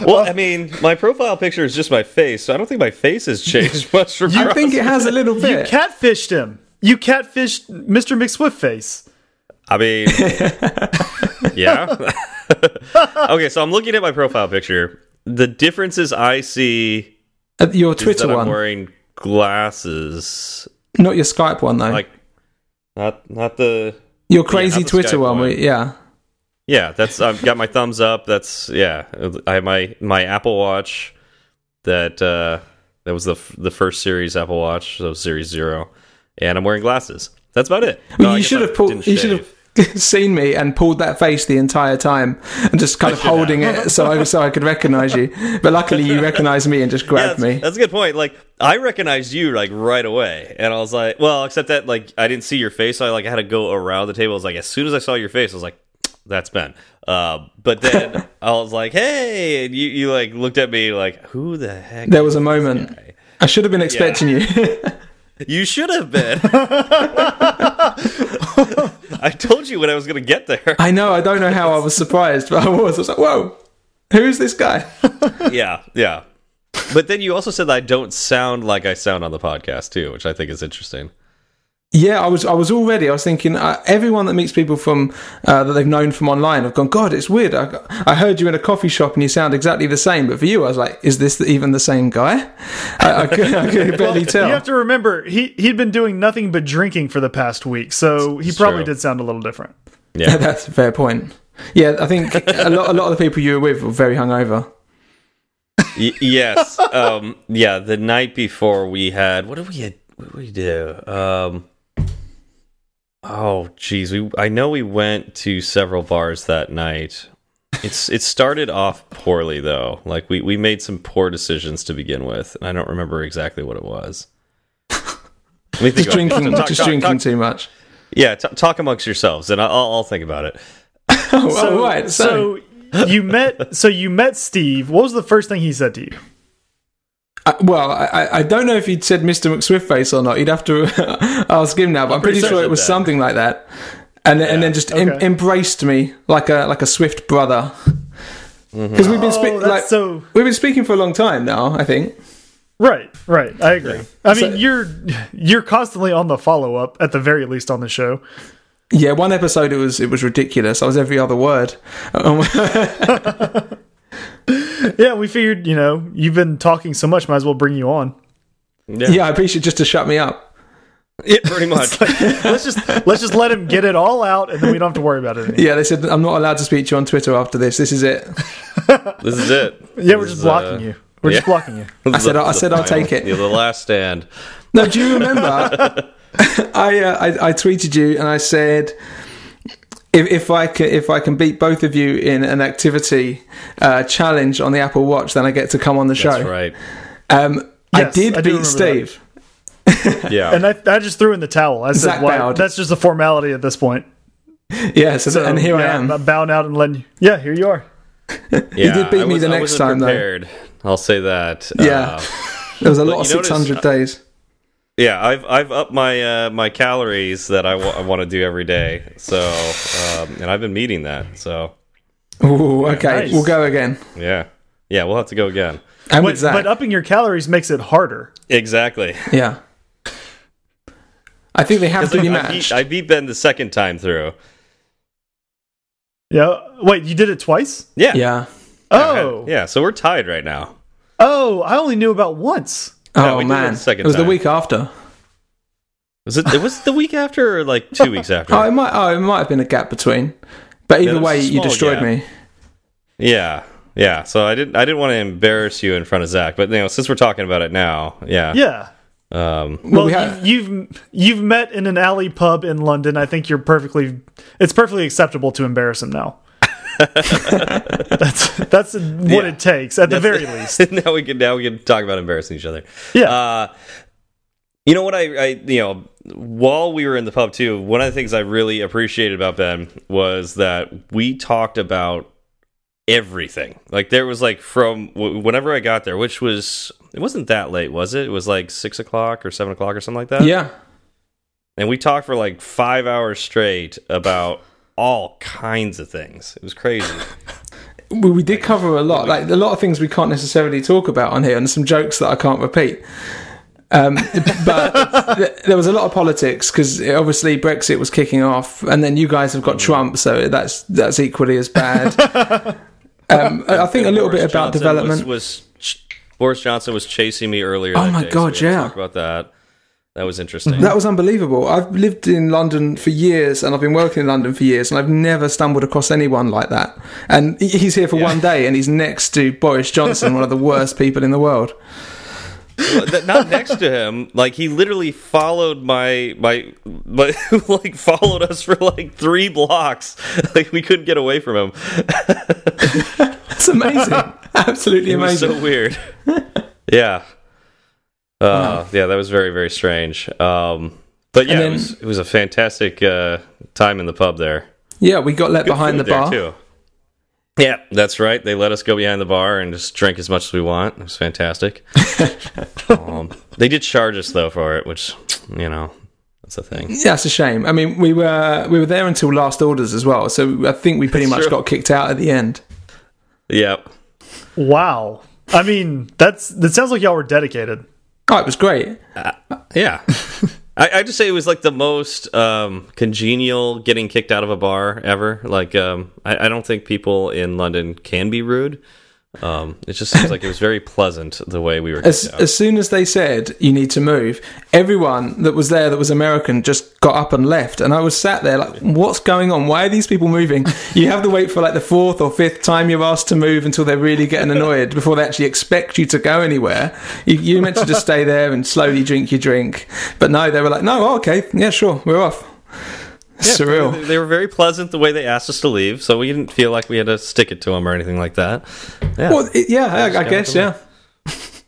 Well, I mean, my profile picture is just my face, so I don't think my face has changed [laughs] much from. I think it has a little bit? You catfished him. You catfished Mr. McSwiftface. I mean, [laughs] yeah. okay, so I'm looking at my profile picture. The differences I see Uh, your is Twitter that I'm one, wearing glasses. not your Skype one though. Like, not not the. your crazy the Twitter Skype one. one. yeah. Yeah, that's. I've got my thumbs up. That's yeah. I have my my Apple Watch. That uh that was the f- the first series Apple Watch, so Series Zero, and I'm wearing glasses. That's about it. Well, No, you should have pulled. You should have [laughs] seen me and pulled that face the entire time and just kind of holding it so I so I could recognize you. But luckily, you recognized me and just Yeah, grabbed that's, me. that's a good point. Like I recognized you like right away, and I was like, well, except that like I didn't see your face, so I like had to go around the table. I was like, as soon as I saw your face, I was like, that's Ben. Uh, but then [laughs] I was like, hey, and you you like looked at me like, who the heck? There was a moment. guy? I should have been expecting you. [laughs] You should have been. [laughs] I told you when I was going to get there. I know. I don't know how I was surprised, but I was. I was like, "Whoa, who is this guy?" [laughs] yeah, yeah. But then you also said that I don't sound like I sound on the podcast too, which I think is interesting. Yeah, I was. I was already. I was thinking. Uh, everyone that meets people from uh, that they've known from online have gone. God, it's weird. I, I heard you in a coffee shop and you sound exactly the same. But for you, I was like, "Is this even the same guy?" I, I, could, I could [laughs] barely tell. You have to remember he he'd been doing nothing but drinking for the past week, so he It's probably true. did sound a little different. Yeah. [laughs] That's a fair point. Yeah, I think a lot. A lot of the people you were with were very hungover. Y- yes. Um, yeah. The night before we had what did we what did we do? Um, oh, geez. We I know we went to several bars that night. It's it started off poorly though. Like we we made some poor decisions to begin with, and I don't remember exactly what it was. Let me think Just drinking, Talk- just talk- drinking talk- too much. yeah, t- talk amongst yourselves, and I'll, I'll think about it. [laughs] Oh, So, right. So, so you met so you met Steve. What was the first thing he said to you? I, well, I, I don't know if he'd said Mr. McSwiftface or not. You'd have to [laughs] ask him now. But I'm, pretty pretty sure it was that. something like that. And then, and then just em- embraced me like a like a Swift brother. Mm-hmm. Because we've been Oh, spe- that's like so. we've been speaking for a long time now. I think. Right, right. I agree. I mean, So- you're you're constantly on the follow up at the very least on the show. Yeah, one episode it was it was ridiculous. I was every other word. [laughs] [laughs] [laughs] Yeah, we figured, you know, you've been talking so much, might as well bring you on. Yeah, yeah, I appreciate just to shut me up. Yeah, pretty much. [laughs] let's just let's just let him get it all out, and then we don't have to worry about it anymore. Yeah, they said I'm not allowed to speak to you on Twitter after this. This is it. [laughs] this is it. Yeah, we're just is, blocking uh, you. We're just blocking you. I said- the- I the said I'll take it. Yeah, the last stand. No, do you remember? I, uh, I I tweeted you and I said if if I can if I can beat both of you in an activity uh, challenge on the Apple Watch, then I get to come on the show. That's right. Um, I did I beat Steve. [laughs] Yeah. And I, I just threw in the towel. I said, why, that's just a formality at this point. Yeah, so, So, and here yeah, I am. I'm bowing out and letting you. Yeah, here you are. [laughs] yeah, did beat I me the I next wasn't time, though. I'll say that. Yeah. Uh, There was a lot of 600 days. Yeah, I've I've upped my uh, my calories that I want to do every day. So, um, and I've been meeting that. So, Ooh, okay, nice. we'll go again. yeah, yeah, we'll have to go again. And But, but upping your calories makes it harder. Exactly. yeah. I think they have to be I matched. beat, I beat Ben the second time through. Yeah. Wait, you did it twice? Yeah. yeah. Oh. Yeah. So we're tied right now. Oh, I only knew about once. No, Oh we did it man, the second it was the week after. Was it? It was the week after, or like two [laughs] weeks after. Oh, it might. Oh, it might have been a gap between. But either there was way, you destroyed gap. me. Yeah, yeah. So I didn't. I didn't want to embarrass you in front of Zach, but you know, since we're talking about it now, yeah. Yeah. Um, Well, we you've you've met in an alley pub in London. I think you're perfectly. It's perfectly acceptable to embarrass him now. [laughs] that's that's what Yeah. it takes at the very [laughs] least. now we can now we can talk about embarrassing each other. Yeah. Uh, you know what I, I you know while we were in the pub too, one of the things I really appreciated about Ben was that we talked about everything. Like there was like from whenever I got there, which was it wasn't that late, was it? It was like six o'clock or seven o'clock or something like that. Yeah. and we talked for like five hours straight about all kinds of things. It was crazy. [laughs] We, we did cover a lot, like a lot of things we can't necessarily talk about on here, and some jokes that I can't repeat. Um, [laughs] but th- there was a lot of politics because obviously Brexit was kicking off, and then you guys have got Trump, so that's that's equally as bad. [laughs] Um, I think a little Boris bit about Johnson development. Was, was Boris Johnson was chasing me earlier. Oh my day, God, so we had to yeah. Talk about that. That was interesting. That was unbelievable. I've lived in London for years and I've been working in London for years and I've never stumbled across anyone like that. And he's here for one day and he's next to Boris Johnson, one of the worst people in the world. Not next to him. Like he literally followed my my, my [laughs] like followed us for like three blocks. Like we couldn't get away from him. [laughs] It's amazing. [laughs] Absolutely amazing. so weird. yeah. Uh, yeah, that was very very strange. Um, but yeah, And it was it was a fantastic uh, time in the pub there. yeah, we got let Good behind the bar. too. Yeah, that's right. They let us go behind the bar and just drink as much as we want. It was fantastic. [laughs] um, they did charge us though for it, which you know that's a thing. Yeah, it's a shame. I mean, we were we were there until last orders as well, so I think we pretty That's much true. got kicked out at the end. Yep. Wow. I mean, that's that sounds like y'all were dedicated. Oh, it was great. Yeah. [laughs] I, I just say it was like the most um, congenial getting kicked out of a bar ever. Like, um, I, I don't think people in London can be rude. Um, it just seems like it was very pleasant the way we were. As, as soon as they said you need to move, everyone that was there that was American just got up and left, and I was sat there like, "What's going on? Why are these people moving?" [laughs] You have to wait for like the fourth or fifth time you're asked to move until they're really getting annoyed before they actually expect you to go anywhere. You, you're meant to just stay there and slowly drink your drink, but no, they were like, "No, oh, okay, yeah, sure, we're off." Surreal. They, they were very pleasant the way they asked us to leave, so we didn't feel like we had to stick it to them or anything like that. Yeah, Well, yeah, I, I guess, yeah.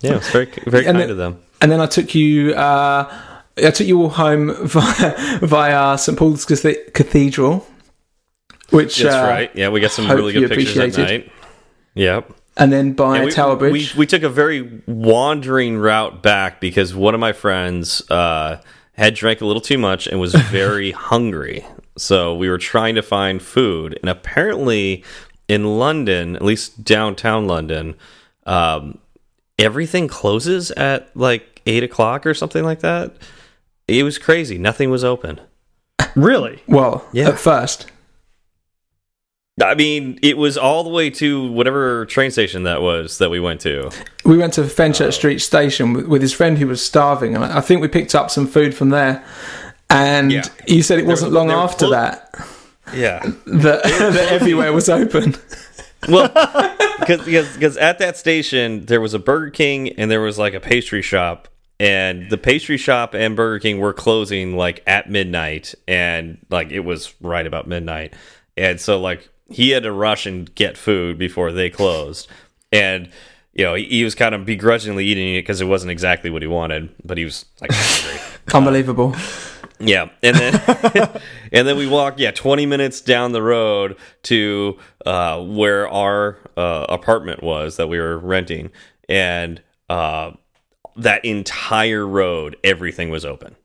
yeah, it was very very And kind then- of them. And then I took you. Uh, I took you all home [laughs] via, via St Paul's Cathedral, which That's uh, right. Yeah, we got some really good pictures that appreciated. night. Yep. and then by Yeah, we, Tower Bridge. We, we took a very wandering route back because one of my friends uh, had drank a little too much and was [laughs] very hungry. So we were trying to find food, and apparently in London, at least downtown London, um, everything closes at like eight o'clock or something like that. It was crazy. Nothing was open. Really? Well, Yeah. at first. I mean, it was all the way to whatever train station that was that we went to. We went to Fenchurch oh. Street Station with, with his friend who was starving, and I think we picked up some food from there. And Yeah. he said it was wasn't a- long after that Yeah. [laughs] that, [laughs] that everywhere was open. Well, because at that station there was a Burger King and there was like a pastry shop, and the pastry shop and Burger King were closing like at midnight, and like it was right about midnight, and so like he had to rush and get food before they closed, and you know he, he was kind of begrudgingly eating it because it wasn't exactly what he wanted, but he was like [laughs] hungry. Unbelievable. Yeah, and then [laughs] and then we walk yeah twenty minutes down the road to uh, where our uh, apartment was that we were renting, and uh, that entire road everything was open.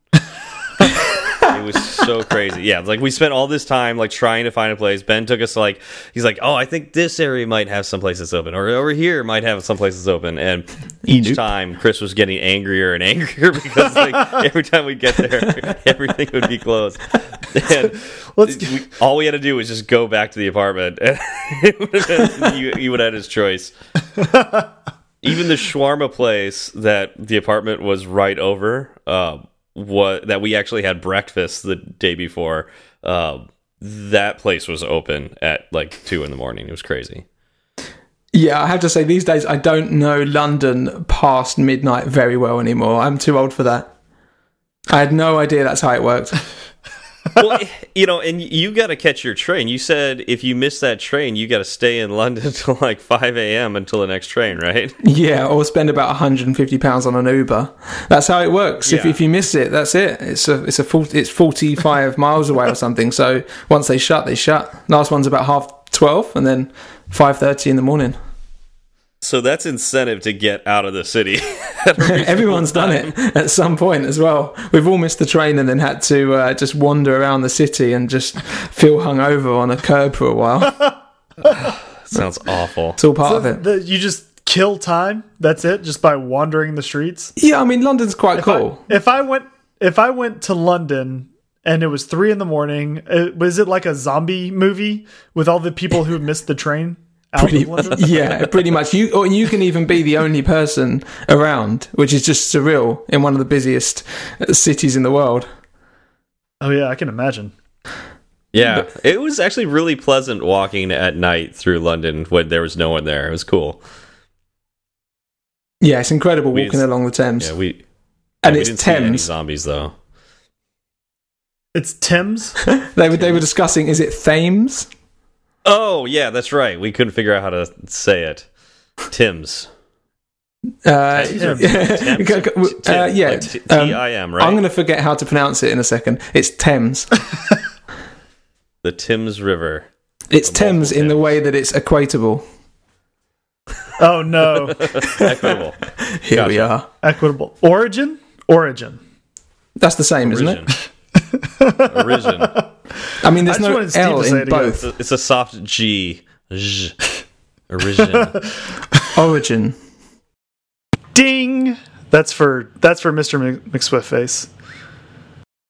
It was so crazy. Yeah, like we spent all this time like trying to find a place. Ben took us like he's like, oh, I think this area might have some places open, or over here might have some places open. And each Nope. time Chris was getting angrier and angrier [laughs] because like every time we get there, [laughs] everything would be closed. And Let's we, all we had to do was just go back to the apartment, [laughs] and would been, you, you would have had his choice. Even the shawarma place that the apartment was right over, uh, what that we actually had breakfast the day before. Uh, that place was open at like two in the morning. It was crazy. Yeah, I have to say, these days I don't know London past midnight very well anymore. I'm too old for that. I had no idea that's how it worked. [laughs] well, eh, you know, and you got to catch your train. You said if you miss that train, you got to stay in London [laughs] till like 5 a.m. until the next train, right? Yeah, or spend about 150 pounds on an Uber. That's how it works. If, if you miss it, that's it. It's a it's a 40, it's 45 [laughs] miles away or something. So once they shut, they shut. Last one's about half 12, and then 5:30 in the morning. So that's incentive to get out of the city. [laughs] [laughs] Everyone's done it at some point as well. We've all missed the train and then had to uh, just wander around the city and just [laughs] feel hungover on a curb for a while. Sounds awful. It's all part of it. the, you just kill time. That's it, just by wandering the streets. Yeah, I mean London's quite If I- cool. if I went, if I went to London and it was three in the morning, uh, was it like a zombie movie with all the people who missed the train out Pretty, [laughs] yeah, pretty much. You or you can even be the only person around, which is just surreal in one of the busiest uh, cities in the world. Oh yeah, I can imagine. Yeah, it was actually really pleasant walking at night through London when there was no one there. It was cool. Yeah, it's incredible We walking just- along the Thames, Yeah, we and we it's didn't see any Thames. zombies though. It's Thames. [laughs] They were they were discussing is it Thames? Oh yeah, that's right. We couldn't figure out how to say it. Tim's. Uh, Thames. [laughs] Thames? uh, yeah, Like T- um, T-I-M, right? I'm going to forget how to pronounce it in a second. It's Thames. [laughs] The Thames River. It's Multiple Thames in the way that it's equatable. Oh no, [laughs] Equitable. Here we are. equitable origin. Origin. That's the same, isn't it? Origin. I mean, there's I no L in both. It's a, soft G. Zh. Origin. [laughs] Origin. Ding. That's for that's for Mr. Mc- McSwift face.